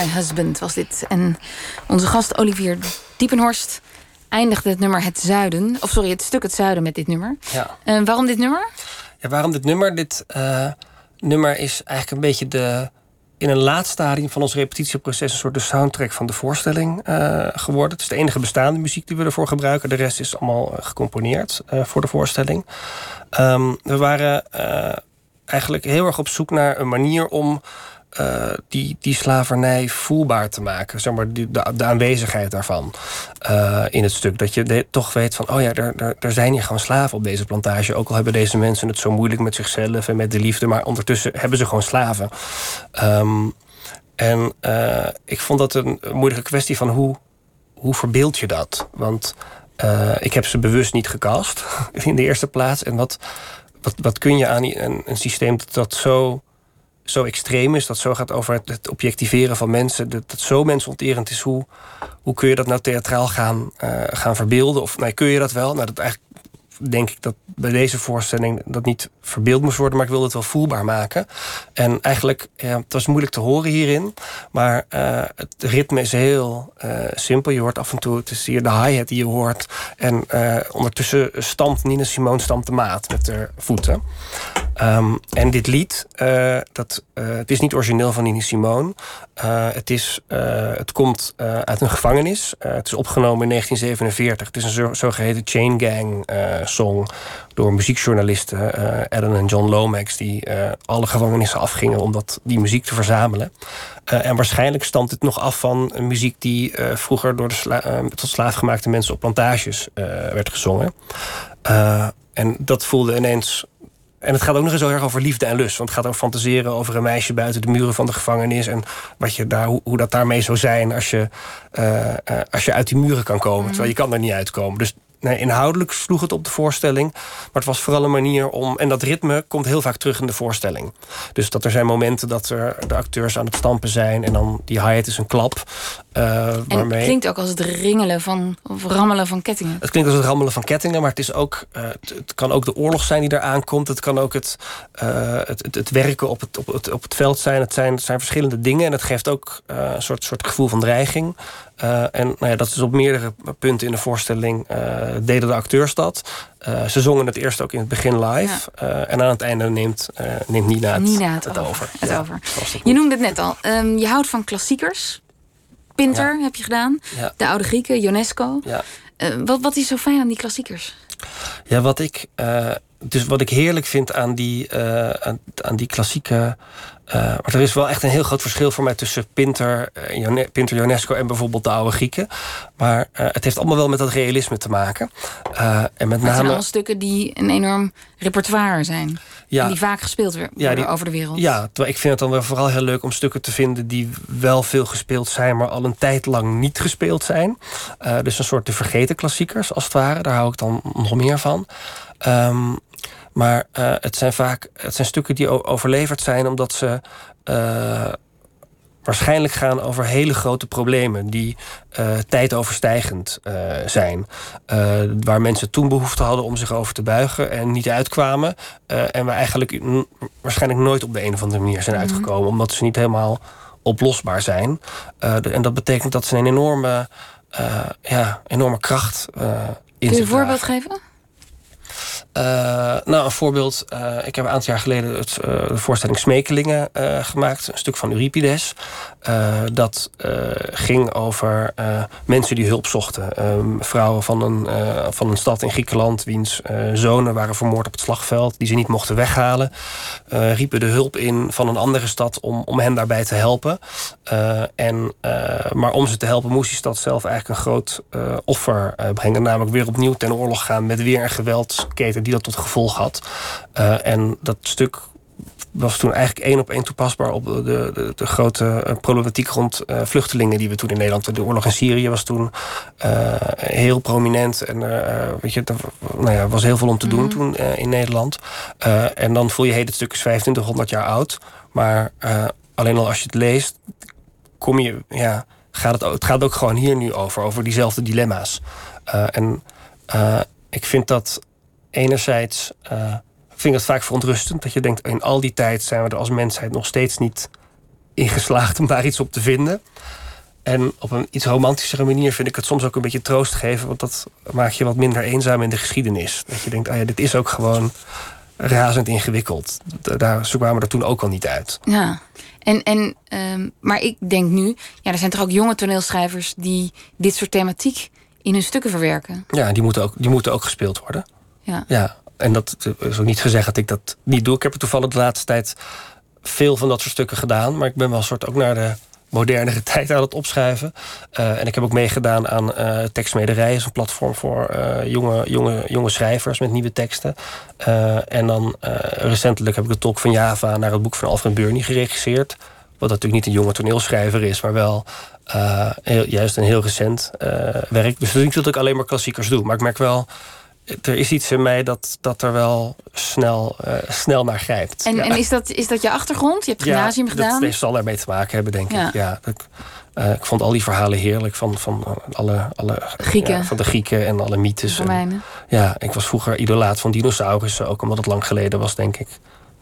My Husband was dit. En onze gast Olivier Diepenhorst eindigde het nummer Het Zuiden. Of sorry, het stuk Het Zuiden met dit nummer. Ja. En waarom dit nummer? Ja, waarom dit nummer? Dit eh, nummer is eigenlijk een beetje de. In een laat stadium van ons repetitieproces een soort de soundtrack van de voorstelling eh, geworden. Het is de enige bestaande muziek die we ervoor gebruiken. De rest is allemaal gecomponeerd voor de voorstelling. Ehm, we waren eigenlijk heel erg op zoek naar een manier om eh, die, die slavernij voelbaar te maken. Zeg maar, die, de, aanwezigheid daarvan eh, in het stuk. Dat je toch weet van, oh ja, er, zijn hier gewoon slaven op deze plantage. Ook al hebben deze mensen het zo moeilijk met zichzelf en met de liefde. Maar ondertussen hebben ze gewoon slaven. Ehm, en eh, ik vond dat een moeilijke kwestie van hoe, hoe verbeeld je dat? Want ik heb ze bewust niet gecast in de eerste plaats. En wat, wat, wat kun je aan een, een systeem dat zo, zo extreem is, dat zo gaat over het, objectiveren van mensen, dat dat zo mensonterend is, hoe, hoe kun je dat nou theatraal gaan, eh, gaan verbeelden? Of kun je dat wel? Nou, dat eigenlijk denk ik dat bij deze voorstelling dat niet verbeeld moest worden, maar ik wilde het wel voelbaar maken. En eigenlijk, ja, het was moeilijk te horen hierin, maar uh, het ritme is heel uh, simpel. Je hoort af en toe, het is hier de hi-hat die je hoort. En uh, ondertussen stampt Nina Simone stampt de maat met haar voeten. Um, en dit lied, dat, het is niet origineel van Nina Simone. het, is, het komt uit een gevangenis. het is opgenomen in 1947. Het is een zogeheten chain gang song door muziekjournalisten Ellen en John Lomax... die alle gevangenissen afgingen om dat, die muziek te verzamelen. En waarschijnlijk stamt het nog af van muziek... die vroeger door de sla tot slaafgemaakte mensen op plantages werd gezongen. en dat voelde ineens en het gaat ook nog eens heel erg over liefde en lust. Want het gaat over fantaseren over een meisje buiten de muren van de gevangenis. En wat je daar, hoe, hoe dat daarmee zou zijn als je, uh, uh, als je uit die muren kan komen. Mm. Terwijl je kan er niet uitkomen. Dus nee, inhoudelijk sloeg het op de voorstelling. Maar het was vooral een manier om. En dat ritme komt heel vaak terug in de voorstelling. Dus dat er zijn momenten dat er de acteurs aan het stampen zijn. En dan die hi-hat is een klap. Uh, en waarmee... het klinkt ook als het ringelen van. of rammelen van kettingen. Het klinkt als het rammelen van kettingen. Maar het, is ook, uh, het, het, kan ook de oorlog zijn die eraan komt. Het kan ook het, uh, het, het, het, werken op het, op, het, op het veld zijn. Het zijn, het zijn verschillende dingen. En het geeft ook een soort, soort gevoel van dreiging. Uh, en nou ja, dat is op meerdere punten in de voorstelling uh, deden de acteurs dat. Uh, ze zongen het eerst ook in het begin live. Ja. en aan het einde neemt, neemt Nina het, Nina het, het over. over. Het ja, over. Je noemde het net al. Um, je houdt van klassiekers. Pinter heb je gedaan. De oude Grieken, UNESCO. wat, wat is zo fijn aan die klassiekers? Ja, wat ik, dus wat ik heerlijk vind aan die, aan, aan die klassieke uh, maar er is wel echt een heel groot verschil voor mij tussen Pinter, uh, Pinter UNESCO en bijvoorbeeld de oude Grieken. Maar uh, het heeft allemaal wel met dat realisme te maken. en met name. Het zijn allemaal stukken die een enorm repertoire zijn. Ja, en die vaak gespeeld worden ja, die, over de wereld. Ja, terwijl ik vind het dan wel vooral heel leuk om stukken te vinden die wel veel gespeeld zijn, maar al een tijd lang niet gespeeld zijn. dus een soort de vergeten klassiekers, als het ware. Daar hou ik dan nog meer van. Um, maar uh, het zijn vaak het zijn stukken die overleverd zijn omdat ze uh, waarschijnlijk gaan over hele grote problemen die uh, tijdoverstijgend zijn. waar mensen toen behoefte hadden om zich over te buigen en niet uitkwamen. en we eigenlijk waarschijnlijk nooit op de een of andere manier zijn mhm. uitgekomen, omdat ze niet helemaal oplosbaar zijn. en dat betekent dat ze een enorme, ja, enorme kracht in Kun je een voorbeeld geven? Uh, nou, een voorbeeld. Uh, ik heb een aantal jaar geleden het, uh, de voorstelling Smekelingen gemaakt. Een stuk van Euripides. Dat ging over mensen die hulp zochten. Ehm, vrouwen van een, van een stad in Griekenland... wiens zonen waren vermoord op het slagveld... die ze niet mochten weghalen. riepen de hulp in van een andere stad om, om hen daarbij te helpen. en, maar om ze te helpen moest die stad zelf eigenlijk een groot offer brengen. Namelijk weer opnieuw ten oorlog gaan met weer een geweldsketen die dat tot gevolg had. En dat stuk was toen eigenlijk één op één toepasbaar op de, de, de grote eh, problematiek rond uh, vluchtelingen die we toen in Nederland. De oorlog in Syrië was toen uh, heel prominent. En weet je, er nou ja, was heel veel om te doen mm. toen in Nederland. en dan voel je, dit stuk is 2500 jaar oud. Maar alleen al als je het leest, kom je, ja, gaat het, het gaat ook gewoon hier nu over, over diezelfde dilemma's. en ik vind dat enerzijds vind ik dat vaak verontrustend. Dat je denkt, in al die tijd zijn we er als mensheid nog steeds niet in geslaagd om daar iets op te vinden. En op een iets romantischere manier vind ik het soms ook een beetje troost geven. Want dat maakt je wat minder eenzaam in de geschiedenis. Dat je denkt, ah ja, dit is ook gewoon razend ingewikkeld. Daar, zo kwamen we er toen ook al niet uit. Ja, en, en, um, maar ik denk nu... Ja, er zijn toch ook jonge toneelschrijvers... die dit soort thematiek in hun stukken verwerken. Ja, die moeten ook, die moeten ook gespeeld worden. Ja. ja. En dat is ook niet gezegd dat ik dat niet doe. Ik heb er toevallig de laatste tijd veel van dat soort stukken gedaan. Maar ik ben wel een soort ook naar de modernere tijd aan het opschrijven. Uh, en ik heb ook meegedaan aan uh, Tekstmederij. is een platform voor jonge, jonge, jonge schrijvers met nieuwe teksten. en dan recentelijk heb ik de Tolk van Java naar het boek van Alfred Burney geregisseerd. Wat natuurlijk niet een jonge toneelschrijver is, maar wel juist een heel recent werk. Dus niet dat ik alleen maar klassiekers doe. Maar ik merk wel er is iets in mij dat, dat er wel snel, uh, snel naar grijpt. En, ja. en is, dat, is dat je achtergrond? Je hebt gymnasium ja, gedaan? Dat zal ermee te maken hebben, denk ja. ik. Ja, dat, Eh, ik vond al die verhalen heerlijk van, van eh, alle, alle Grieken. ja, van de Grieken en alle mythes. En- ja, ik was vroeger idolaat van dinosaurussen, ook omdat het lang geleden was, denk ik.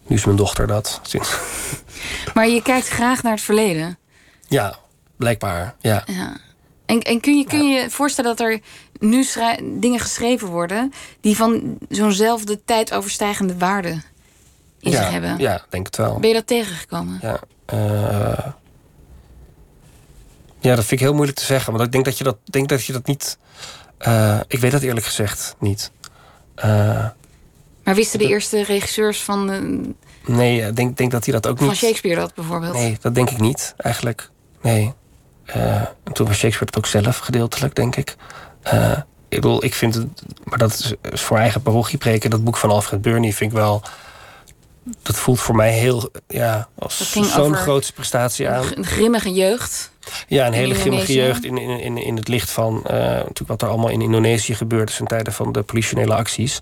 Nu is mijn dochter dat. Maar je kijkt graag naar het verleden. Ja, blijkbaar. Ja. Ja. En, en kun je kun je voorstellen dat er nu dingen geschreven worden... die van zo'nzelfde tijd overstijgende waarde in zich hebben? ja, denk het wel. Ben je dat tegengekomen? Ja, eh, ja, dat vind ik heel moeilijk te zeggen. Want ik denk dat je dat, denk dat, je dat niet. eh, ik weet dat eerlijk gezegd niet. Eh, Maar wisten de eerste regisseurs van, nee, ik denk, denk dat hij dat ook van niet. Shakespeare dat bijvoorbeeld? Nee, dat denk ik niet, eigenlijk. Nee. En toen was Shakespeare het ook zelf, gedeeltelijk, denk ik. Eh, ik bedoel, ik vind het... Maar dat is, voor eigen parochie preken. Dat boek van Alfred Burney vind ik wel... Dat voelt voor mij heel... Ja, als zo'n grootste prestatie aan. Een grimmige jeugd. Ja, een hele grimmige jeugd in, in, in, in het licht van eh, natuurlijk wat er allemaal in Indonesië gebeurd is in tijden van de politionele acties.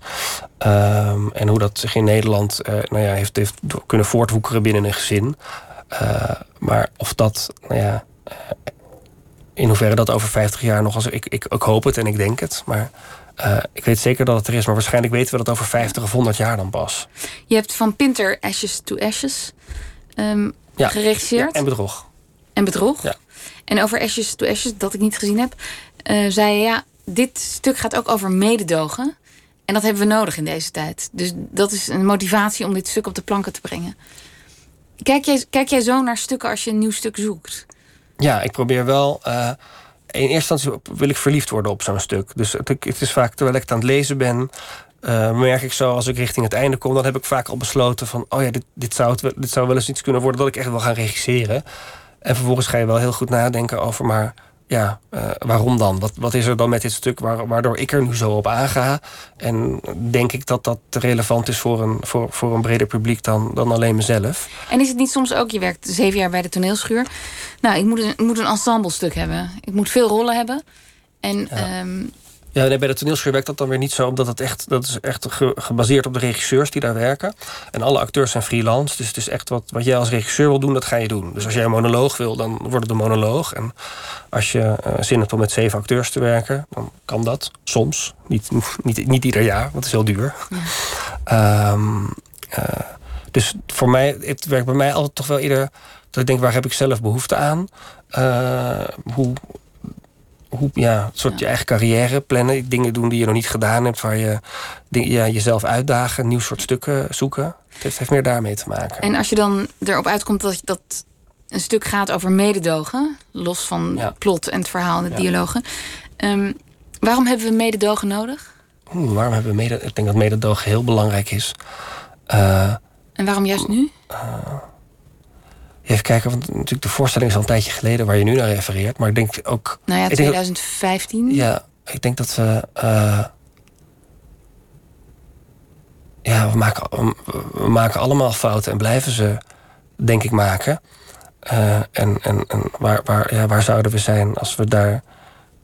Ehm, en hoe dat zich in Nederland eh, nou ja, heeft, heeft kunnen voortwoekeren binnen een gezin. Maar of dat, nou ja, in hoeverre dat over 50 jaar nog als ik, ik, ik hoop het en ik denk het. Maar eh, ik weet zeker dat het er is, maar waarschijnlijk weten we dat over 50 of 100 jaar dan pas. Je hebt van Pinter Ashes to Ashes Ja. geregisseerd. Ja, en bedrog. En bedrog. Ja. En over Ashes to Ashes, dat ik niet gezien heb, eh, zei je ja, dit stuk gaat ook over mededogen. En dat hebben we nodig in deze tijd. Dus dat is een motivatie om dit stuk op de planken te brengen. Kijk jij, kijk jij zo naar stukken als je een nieuw stuk zoekt? Ja, ik probeer wel. eh, in eerste instantie wil ik verliefd worden op zo'n stuk. Dus het, het is vaak terwijl ik het aan het lezen ben. eh, merk ik zo als ik richting het einde kom, dan heb ik vaak al besloten van: oh ja, dit, dit, zou het, dit zou wel eens iets kunnen worden dat ik echt wil gaan regisseren. En vervolgens ga je wel heel goed nadenken over, maar ja, eh, waarom dan? Wat, wat is er dan met dit stuk waar- waardoor ik er nu zo op aanga? En denk ik dat dat relevant is voor een, voor, voor een breder publiek dan, dan alleen mezelf? En is het niet soms ook, je werkt zeven jaar bij de toneelschuur. Nou, ik moet een, ik moet een ensemblestuk hebben. Ik moet veel rollen hebben. En ehm, Ja, nee, bij de toneelschuur werkt dat dan weer niet zo, omdat het echt, dat is echt ge- gebaseerd op de regisseurs die daar werken. En alle acteurs zijn freelance, dus het is echt wat, wat jij als regisseur wil doen, dat ga je doen. Dus als jij een monoloog wil, dan wordt het een monoloog. En als je eh, zin hebt om met zeven acteurs te werken, dan kan dat soms. Niet, niet, niet ieder jaar, want het is heel duur. Ehm, eh, dus voor mij, het werkt bij mij altijd toch wel ieder dat ik denk, waar heb ik zelf behoefte aan? Eh, hoe, hoe, ja, een soort je eigen carrière plannen. Dingen doen die je nog niet gedaan hebt. Waar je ja, jezelf uitdagen. Een nieuw soort stukken zoeken. Het heeft, meer daarmee te maken. En als je dan erop uitkomt dat, dat een stuk gaat over mededogen, los van Ja. plot en het verhaal en de dialogen. ehm, waarom hebben we mededogen nodig? Waarom hebben we mede... Ik denk dat mededogen heel belangrijk is. Eh, En waarom juist nu? Even kijken, want natuurlijk de voorstelling is al een tijdje geleden... waar je nu naar refereert. Maar ik denk ook... Nou ja, ik denk dat- 2015. Ja, ik denk dat we. eh, ja, we maken, we maken allemaal fouten en blijven ze, denk ik, maken. Eh, en en, en waar, waar, ja, waar zouden we zijn als we daar,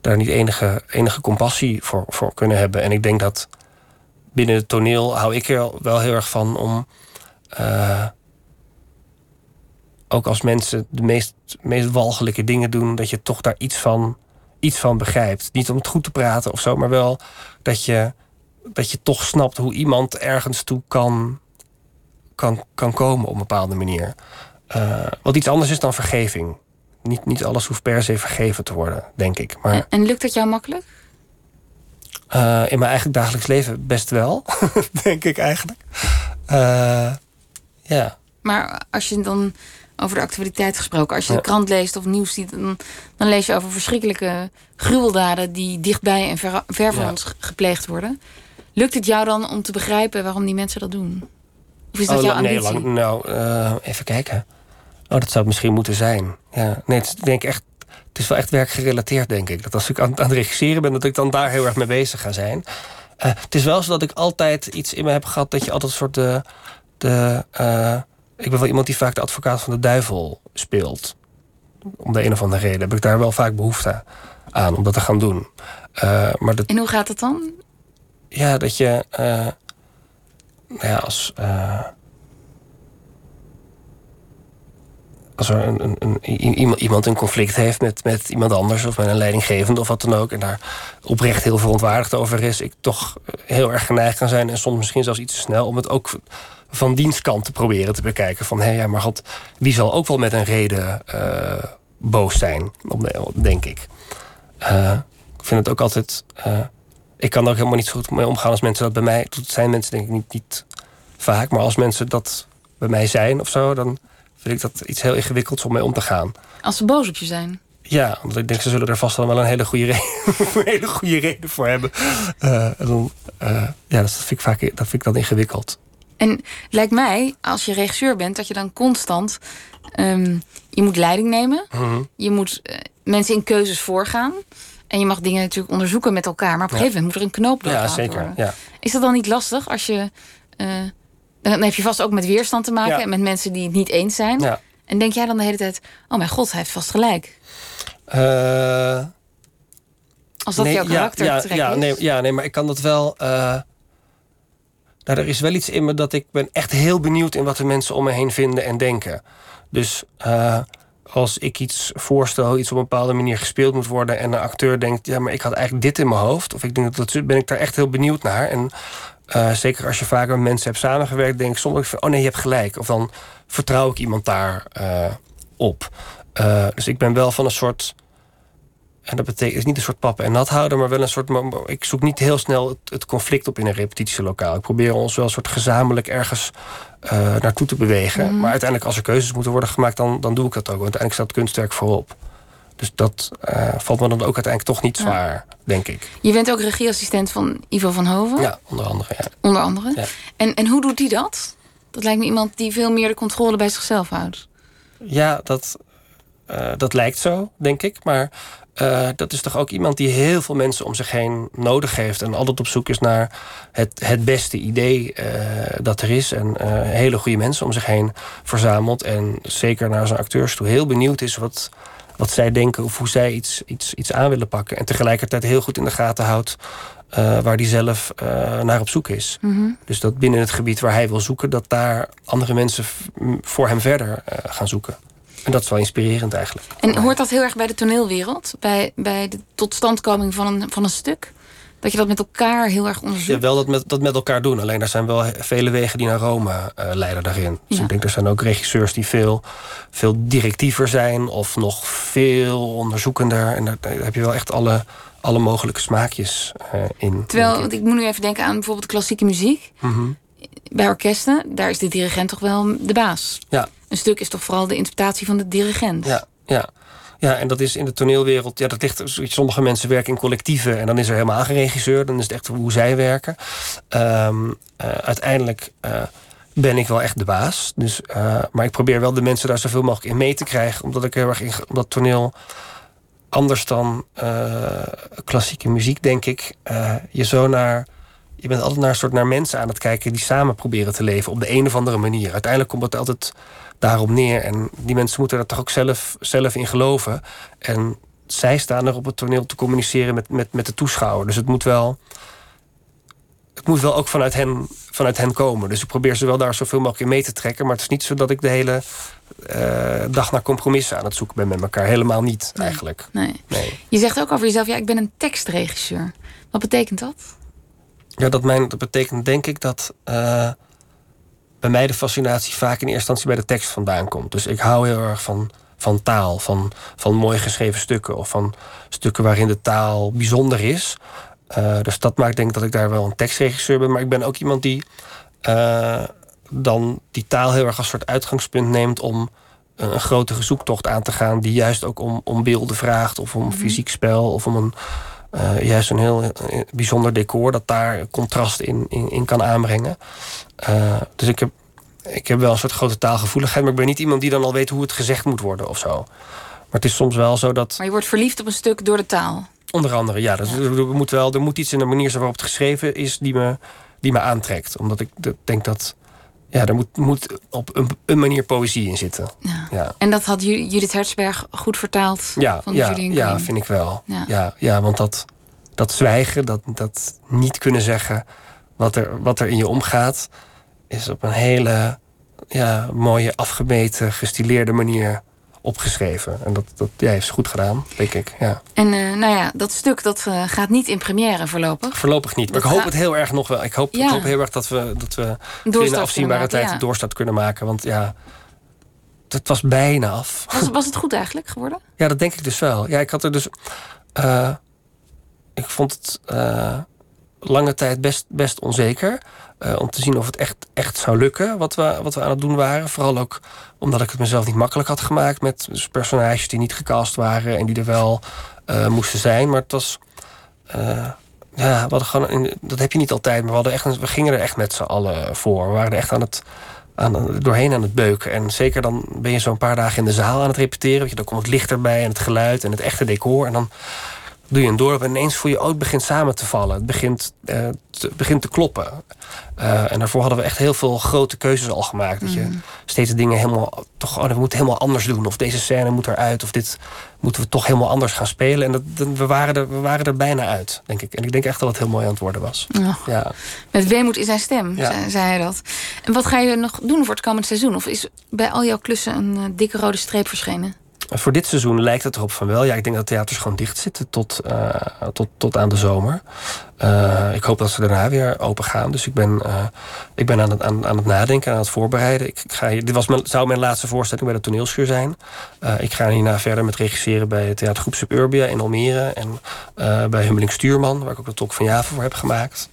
daar niet enige, enige compassie voor, voor kunnen hebben? En ik denk dat binnen het toneel hou ik er wel heel erg van om. eh, ook als mensen de meest, meest walgelijke dingen doen, dat je toch daar iets van iets van begrijpt. Niet om het goed te praten of zo, maar wel dat je, dat je toch snapt hoe iemand ergens toe kan, kan, kan komen op een bepaalde manier. Eh, wat iets anders is dan vergeving. Niet, niet alles hoeft per se vergeven te worden, denk ik. Maar En, en lukt dat jou makkelijk? eh, in mijn eigen dagelijks leven best wel, denk ik eigenlijk. Eh, ja. Maar als je dan over de actualiteit gesproken, als je de krant leest of nieuws ziet, dan, dan lees je over verschrikkelijke gruweldaden die dichtbij en ver, ver van ons ge- gepleegd worden. Lukt het jou dan om te begrijpen waarom die mensen dat doen? Of is dat Oh, jouw nee, ambitie? lang, nou, eh, even kijken. Oh, dat zou het misschien moeten zijn. Ja, nee, het is, denk ik echt, het is wel echt werkgerelateerd, denk ik. Dat als ik aan, aan het regisseren ben, dat ik dan daar heel erg mee bezig ga zijn. Eh, het is wel zo dat ik altijd iets in me heb gehad dat je altijd een soort de. de eh, ik ben wel iemand die vaak de advocaat van de duivel speelt. Om de een of andere reden heb ik daar wel vaak behoefte aan om dat te gaan doen. Eh, maar dat, En hoe gaat het dan? ja, dat je. eh, nou ja, als. eh, als er een, iemand, een conflict heeft met, met iemand anders of met een leidinggevende of wat dan ook, en daar oprecht heel verontwaardigd over is, ik toch heel erg geneigd kan zijn en soms misschien zelfs iets te snel om het ook van dienstkant te proberen te bekijken. Van hé, ja, maar god, wie zal ook wel met een reden uh, boos zijn, denk ik. Uh, ik vind het ook altijd. Ik kan er ook helemaal niet zo goed mee omgaan als mensen dat bij mij. Dat zijn mensen denk ik niet, niet vaak, maar als mensen dat bij mij zijn of zo, dan vind ik dat iets heel ingewikkelds om mee om te gaan. Als ze boos op je zijn? Ja, want ik denk ze zullen er vast wel een hele goede reden, een hele goede reden voor hebben. Uh, dan, uh, ja, dat vind, ik vaak, dat vind ik dan ingewikkeld. En lijkt mij, als je regisseur bent, dat je dan constant. Um, je moet leiding nemen. Mhm. Je moet uh, mensen in keuzes voorgaan. En je mag dingen natuurlijk onderzoeken met elkaar. Maar op een gegeven moment moet er een knoop doorgaan Ja, zeker. Ja. Is dat dan niet lastig als je. Dan heb je vast ook met weerstand te maken. Ja. En met mensen die het niet eens zijn. Ja. En denk jij dan de hele tijd: oh mijn god, hij heeft vast gelijk. Uh, Als dat nee, jouw karakter ja, ja, is? nee, ja, nee, maar ik kan dat wel. Uh, nou, er is wel iets in me dat ik ben echt heel benieuwd in wat de mensen om me heen vinden en denken. Dus uh, als ik iets voorstel, iets op een bepaalde manier gespeeld moet worden. en een acteur denkt: ja, maar ik had eigenlijk dit in mijn hoofd. of ik denk dat dat ben ik daar echt heel benieuwd naar. En uh, zeker als je vaker met mensen hebt samengewerkt, denk ik soms van: oh nee, je hebt gelijk. Of dan vertrouw ik iemand daar uh, op. Uh, dus ik ben wel van een soort. En dat betekent is niet een soort pappen en nat houden, maar wel een soort. Ik zoek niet heel snel het, het conflict op in een repetitielokaal. Ik probeer ons wel een soort gezamenlijk ergens naartoe te bewegen. Mhm. Maar uiteindelijk, als er keuzes moeten worden gemaakt, dan, dan doe ik dat ook. Want uiteindelijk staat kunstwerk voorop. Dus dat uh, valt me dan ook uiteindelijk toch niet zwaar, ja. denk ik. Je bent ook regieassistent van Ivo van Hoven? Ja, onder andere. Ja. Onder andere. Ja. En, en hoe doet hij dat? Dat lijkt me iemand die veel meer de controle bij zichzelf houdt. Ja, dat, uh, dat lijkt zo, denk ik. Maar uh, dat is toch ook iemand die heel veel mensen om zich heen nodig heeft. En altijd op zoek is naar het, het beste idee uh, dat er is. En uh, hele goede mensen om zich heen verzamelt. En zeker naar zijn acteurs toe heel benieuwd is wat, wat zij denken of hoe zij iets, iets, iets aan willen pakken. En tegelijkertijd heel goed in de gaten houdt uh, waar hij zelf uh, naar op zoek is. Mm -hmm. Dus dat binnen het gebied waar hij wil zoeken, dat daar andere mensen voor hem verder uh, gaan zoeken. En dat is wel inspirerend eigenlijk. En hoort dat heel erg bij de toneelwereld? Bij, bij de totstandkoming van een, van een stuk? Dat je dat met elkaar heel erg onderzoekt? Ja, wel dat met, dat met elkaar doen. Alleen er zijn wel vele wegen die naar Rome uh, leiden daarin. Dus Ja. ik denk er zijn ook regisseurs die veel, veel directiever zijn... of nog veel onderzoekender. En daar, daar heb je wel echt alle, alle mogelijke smaakjes uh, in. Terwijl, want ik moet nu even denken aan bijvoorbeeld klassieke muziek. Mhm. Bij orkesten, daar is de dirigent toch wel de baas. Ja, Een stuk is toch vooral de interpretatie van de dirigent. ja, ja. Ja, en dat is in de toneelwereld. Ja, dat ligt. Sommige mensen werken in collectieven en dan is er helemaal geen regisseur. Dan is het echt hoe zij werken. Ehm, eh, uiteindelijk eh, ben ik wel echt de baas. Dus, eh, maar ik probeer wel de mensen daar zoveel mogelijk in mee te krijgen. Omdat ik heel erg in omdat toneel anders dan klassieke muziek, denk ik, je zo naar. Je bent altijd naar een soort naar mensen aan het kijken die samen proberen te leven op de een of andere manier. Uiteindelijk komt het altijd daarop neer. En die mensen moeten er toch ook zelf, zelf in geloven. En zij staan er op het toneel te communiceren met, met, met de toeschouwer. Dus het moet wel. Het moet wel ook vanuit hen, vanuit hen komen. Dus ik probeer ze wel daar zoveel mogelijk in mee te trekken. Maar het is niet zo dat ik de hele eh, dag naar compromissen aan het zoeken ben met elkaar. Helemaal niet, Nee. eigenlijk. Nee. Nee. Je zegt ook over jezelf, ja, ik ben een tekstregisseur. Wat betekent dat? Ja, dat, mijn, dat betekent denk ik dat eh, bij mij de fascinatie vaak in eerste instantie bij de tekst vandaan komt. Dus ik hou heel erg van, van taal, van, van mooi geschreven stukken of van stukken waarin de taal bijzonder is. Eh, dus dat maakt denk ik dat ik daar wel een tekstregisseur ben. Maar ik ben ook iemand die eh, dan die taal heel erg als soort uitgangspunt neemt om een, grotere zoektocht aan te gaan, die juist ook om, om beelden vraagt of om fysiek spel of om een eh, juist een heel eh, bijzonder decor dat daar contrast in, in, in kan aanbrengen. Eh, dus ik heb, ik heb wel een soort grote taalgevoeligheid, maar ik ben niet iemand die dan al weet hoe het gezegd moet worden of zo. Maar het is soms wel zo dat. Maar je wordt verliefd op een stuk door de taal. Onder andere, ja. Dat, er, moet wel, er moet iets in de manier waarop het geschreven is die me, die me aantrekt. Omdat ik de- denk dat. Ja, er moet, moet op een, een manier poëzie in zitten. Ja. Ja. En dat had Ju- Judith Hertzberg goed vertaald Ja, van ja, ja vind ik wel. Ja. Ja. Ja, want dat, dat zwijgen, dat, dat niet kunnen zeggen wat er, wat er in je omgaat, is op een hele ja, mooie, afgemeten, gestileerde manier opgeschreven. En dat, dat ja, heeft ze goed gedaan, denk ik. Ja. En uh, nou ja, dat stuk dat uh, gaat niet in première voorlopig. Voorlopig niet. Maar dat ik hoop het heel erg nog wel. Ik hoop, ja. ik hoop heel erg dat we, dat we binnen afzienbare tijd ja. een doorstart kunnen maken. Want ja, het was bijna af. Was, was het goed eigenlijk geworden? Ja, dat denk ik dus wel. Ja, ik had er dus. Uh, ik vond het lange tijd best, best onzeker. Uh, om te zien of het echt, echt zou lukken wat we, wat we aan het doen waren. Vooral ook omdat ik het mezelf niet makkelijk had gemaakt met dus personages die niet gecast waren en die er wel uh, moesten zijn. Maar het was. Uh, ja, we gewoon, dat heb je niet altijd, maar we, hadden echt, we gingen er echt met z'n allen voor. We waren er echt aan het, aan, doorheen aan het beuken. En zeker dan ben je zo'n paar dagen in de zaal aan het repeteren. Weet je, dan komt het licht erbij en het geluid en het echte decor. En dan doe je een dorp en ineens voel je, oh, het begint samen te vallen. Het begint, uh, te, begint te kloppen. Uh, en daarvoor hadden we echt heel veel grote keuzes al gemaakt. Dat je Mhm. steeds dingen helemaal, toch, oh, we moeten helemaal anders doen. Of deze scène moet eruit. Of dit moeten we toch helemaal anders gaan spelen. En dat, dat- we, waren er, we waren er bijna uit, denk ik. En ik denk echt dat het heel mooi aan het worden was. Ja. Ja. Met weemoed in zijn stem, Ja. zei, zei hij dat. En wat ga je nog doen voor het komend seizoen? Of is bij al jouw klussen een eh, dikke rode streep verschenen? Voor dit seizoen lijkt het erop van wel. Ja, ik denk dat theaters gewoon dicht zitten tot, eh, tot, tot aan de zomer. Eh, ik hoop dat ze daarna weer open gaan. Dus ik ben, eh, ik ben aan, het, aan, aan het nadenken, aan het voorbereiden. Ik, ga hier, dit was mijn, zou mijn laatste voorstelling bij de toneelschuur zijn. Ik ga hierna verder met regisseren bij het theatergroep Suburbia in Almere. En bij Hummeling Stuurman, waar ik ook de Tolk van Java voor heb gemaakt.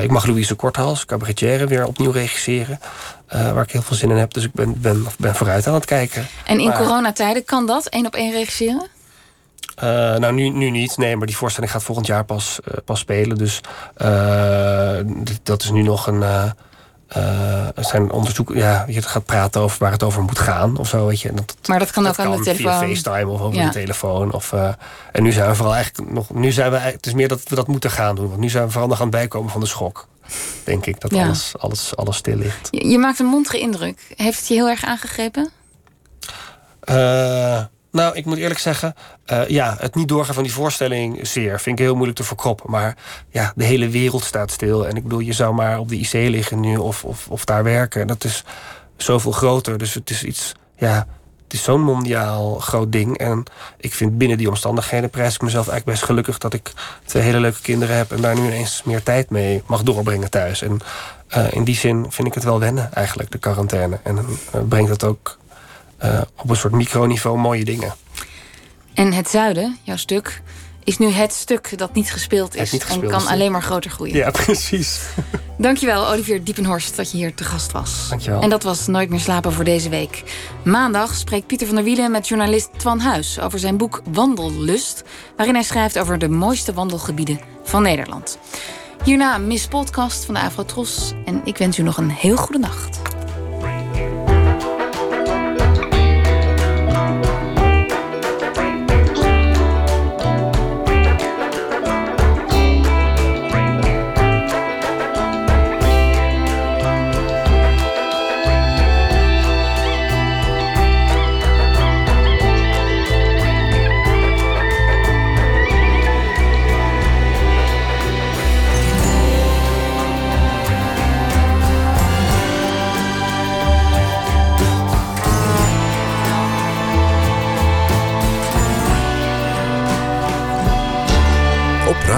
Ik mag Louise Korthals, cabaretière, weer opnieuw regisseren. Eh, waar ik heel veel zin in heb. Dus ik ben, ben, ben vooruit aan het kijken. En in Maar- coronatijden kan dat één op één regisseren? Eh, nou, nu, nu niet. Nee, maar die voorstelling gaat volgend jaar pas, eh, pas spelen. Dus dat is nu nog een. er zijn onderzoeken. Ja, je gaat praten over waar het over moet gaan of zo. Weet je. Dat, Maar dat kan ook aan de via telefoon. FaceTime of over Ja. de telefoon. Of, en nu zijn we vooral eigenlijk nog. Nu zijn we, het is meer dat we dat moeten gaan doen. Want nu zijn we vooral nog aan het bijkomen van de schok. Denk ik dat Ja. alles, alles, alles stil ligt. Je, je maakt een mondige indruk. Heeft het je heel erg aangegrepen? Eh, nou, ik moet eerlijk zeggen, eh, ja, het niet doorgaan van die voorstelling zeer. Vind ik heel moeilijk te verkroppen. Maar ja, de hele wereld staat stil. En ik bedoel, je zou maar op de IC liggen nu of, of, of daar werken. Dat is zoveel groter. Dus het is iets, ja, het is zo'n mondiaal groot ding. En ik vind binnen die omstandigheden prijs ik mezelf eigenlijk best gelukkig dat ik twee hele leuke kinderen heb en daar nu ineens meer tijd mee mag doorbrengen thuis. En eh, in die zin vind ik het wel wennen, eigenlijk, de quarantaine. En eh, brengt het ook eh, op een soort microniveau mooie dingen. En het zuiden, jouw stuk, is nu het stuk dat niet gespeeld is. niet gespeeld en kan is. alleen maar groter groeien. Ja, precies. Dankjewel, Olivier Diepenhorst, dat je hier te gast was. Dankjewel. En dat was Nooit meer slapen voor deze week. Maandag spreekt Pieter van der Wielen met journalist Twan Huis over zijn boek Wandellust, waarin hij schrijft over de mooiste wandelgebieden van Nederland. Hierna een Miss Podcast van de Afrotros en ik wens u nog een heel goede nacht.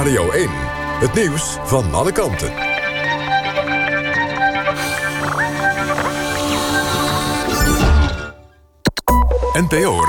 Radio 1, het nieuws van alle kanten. NPO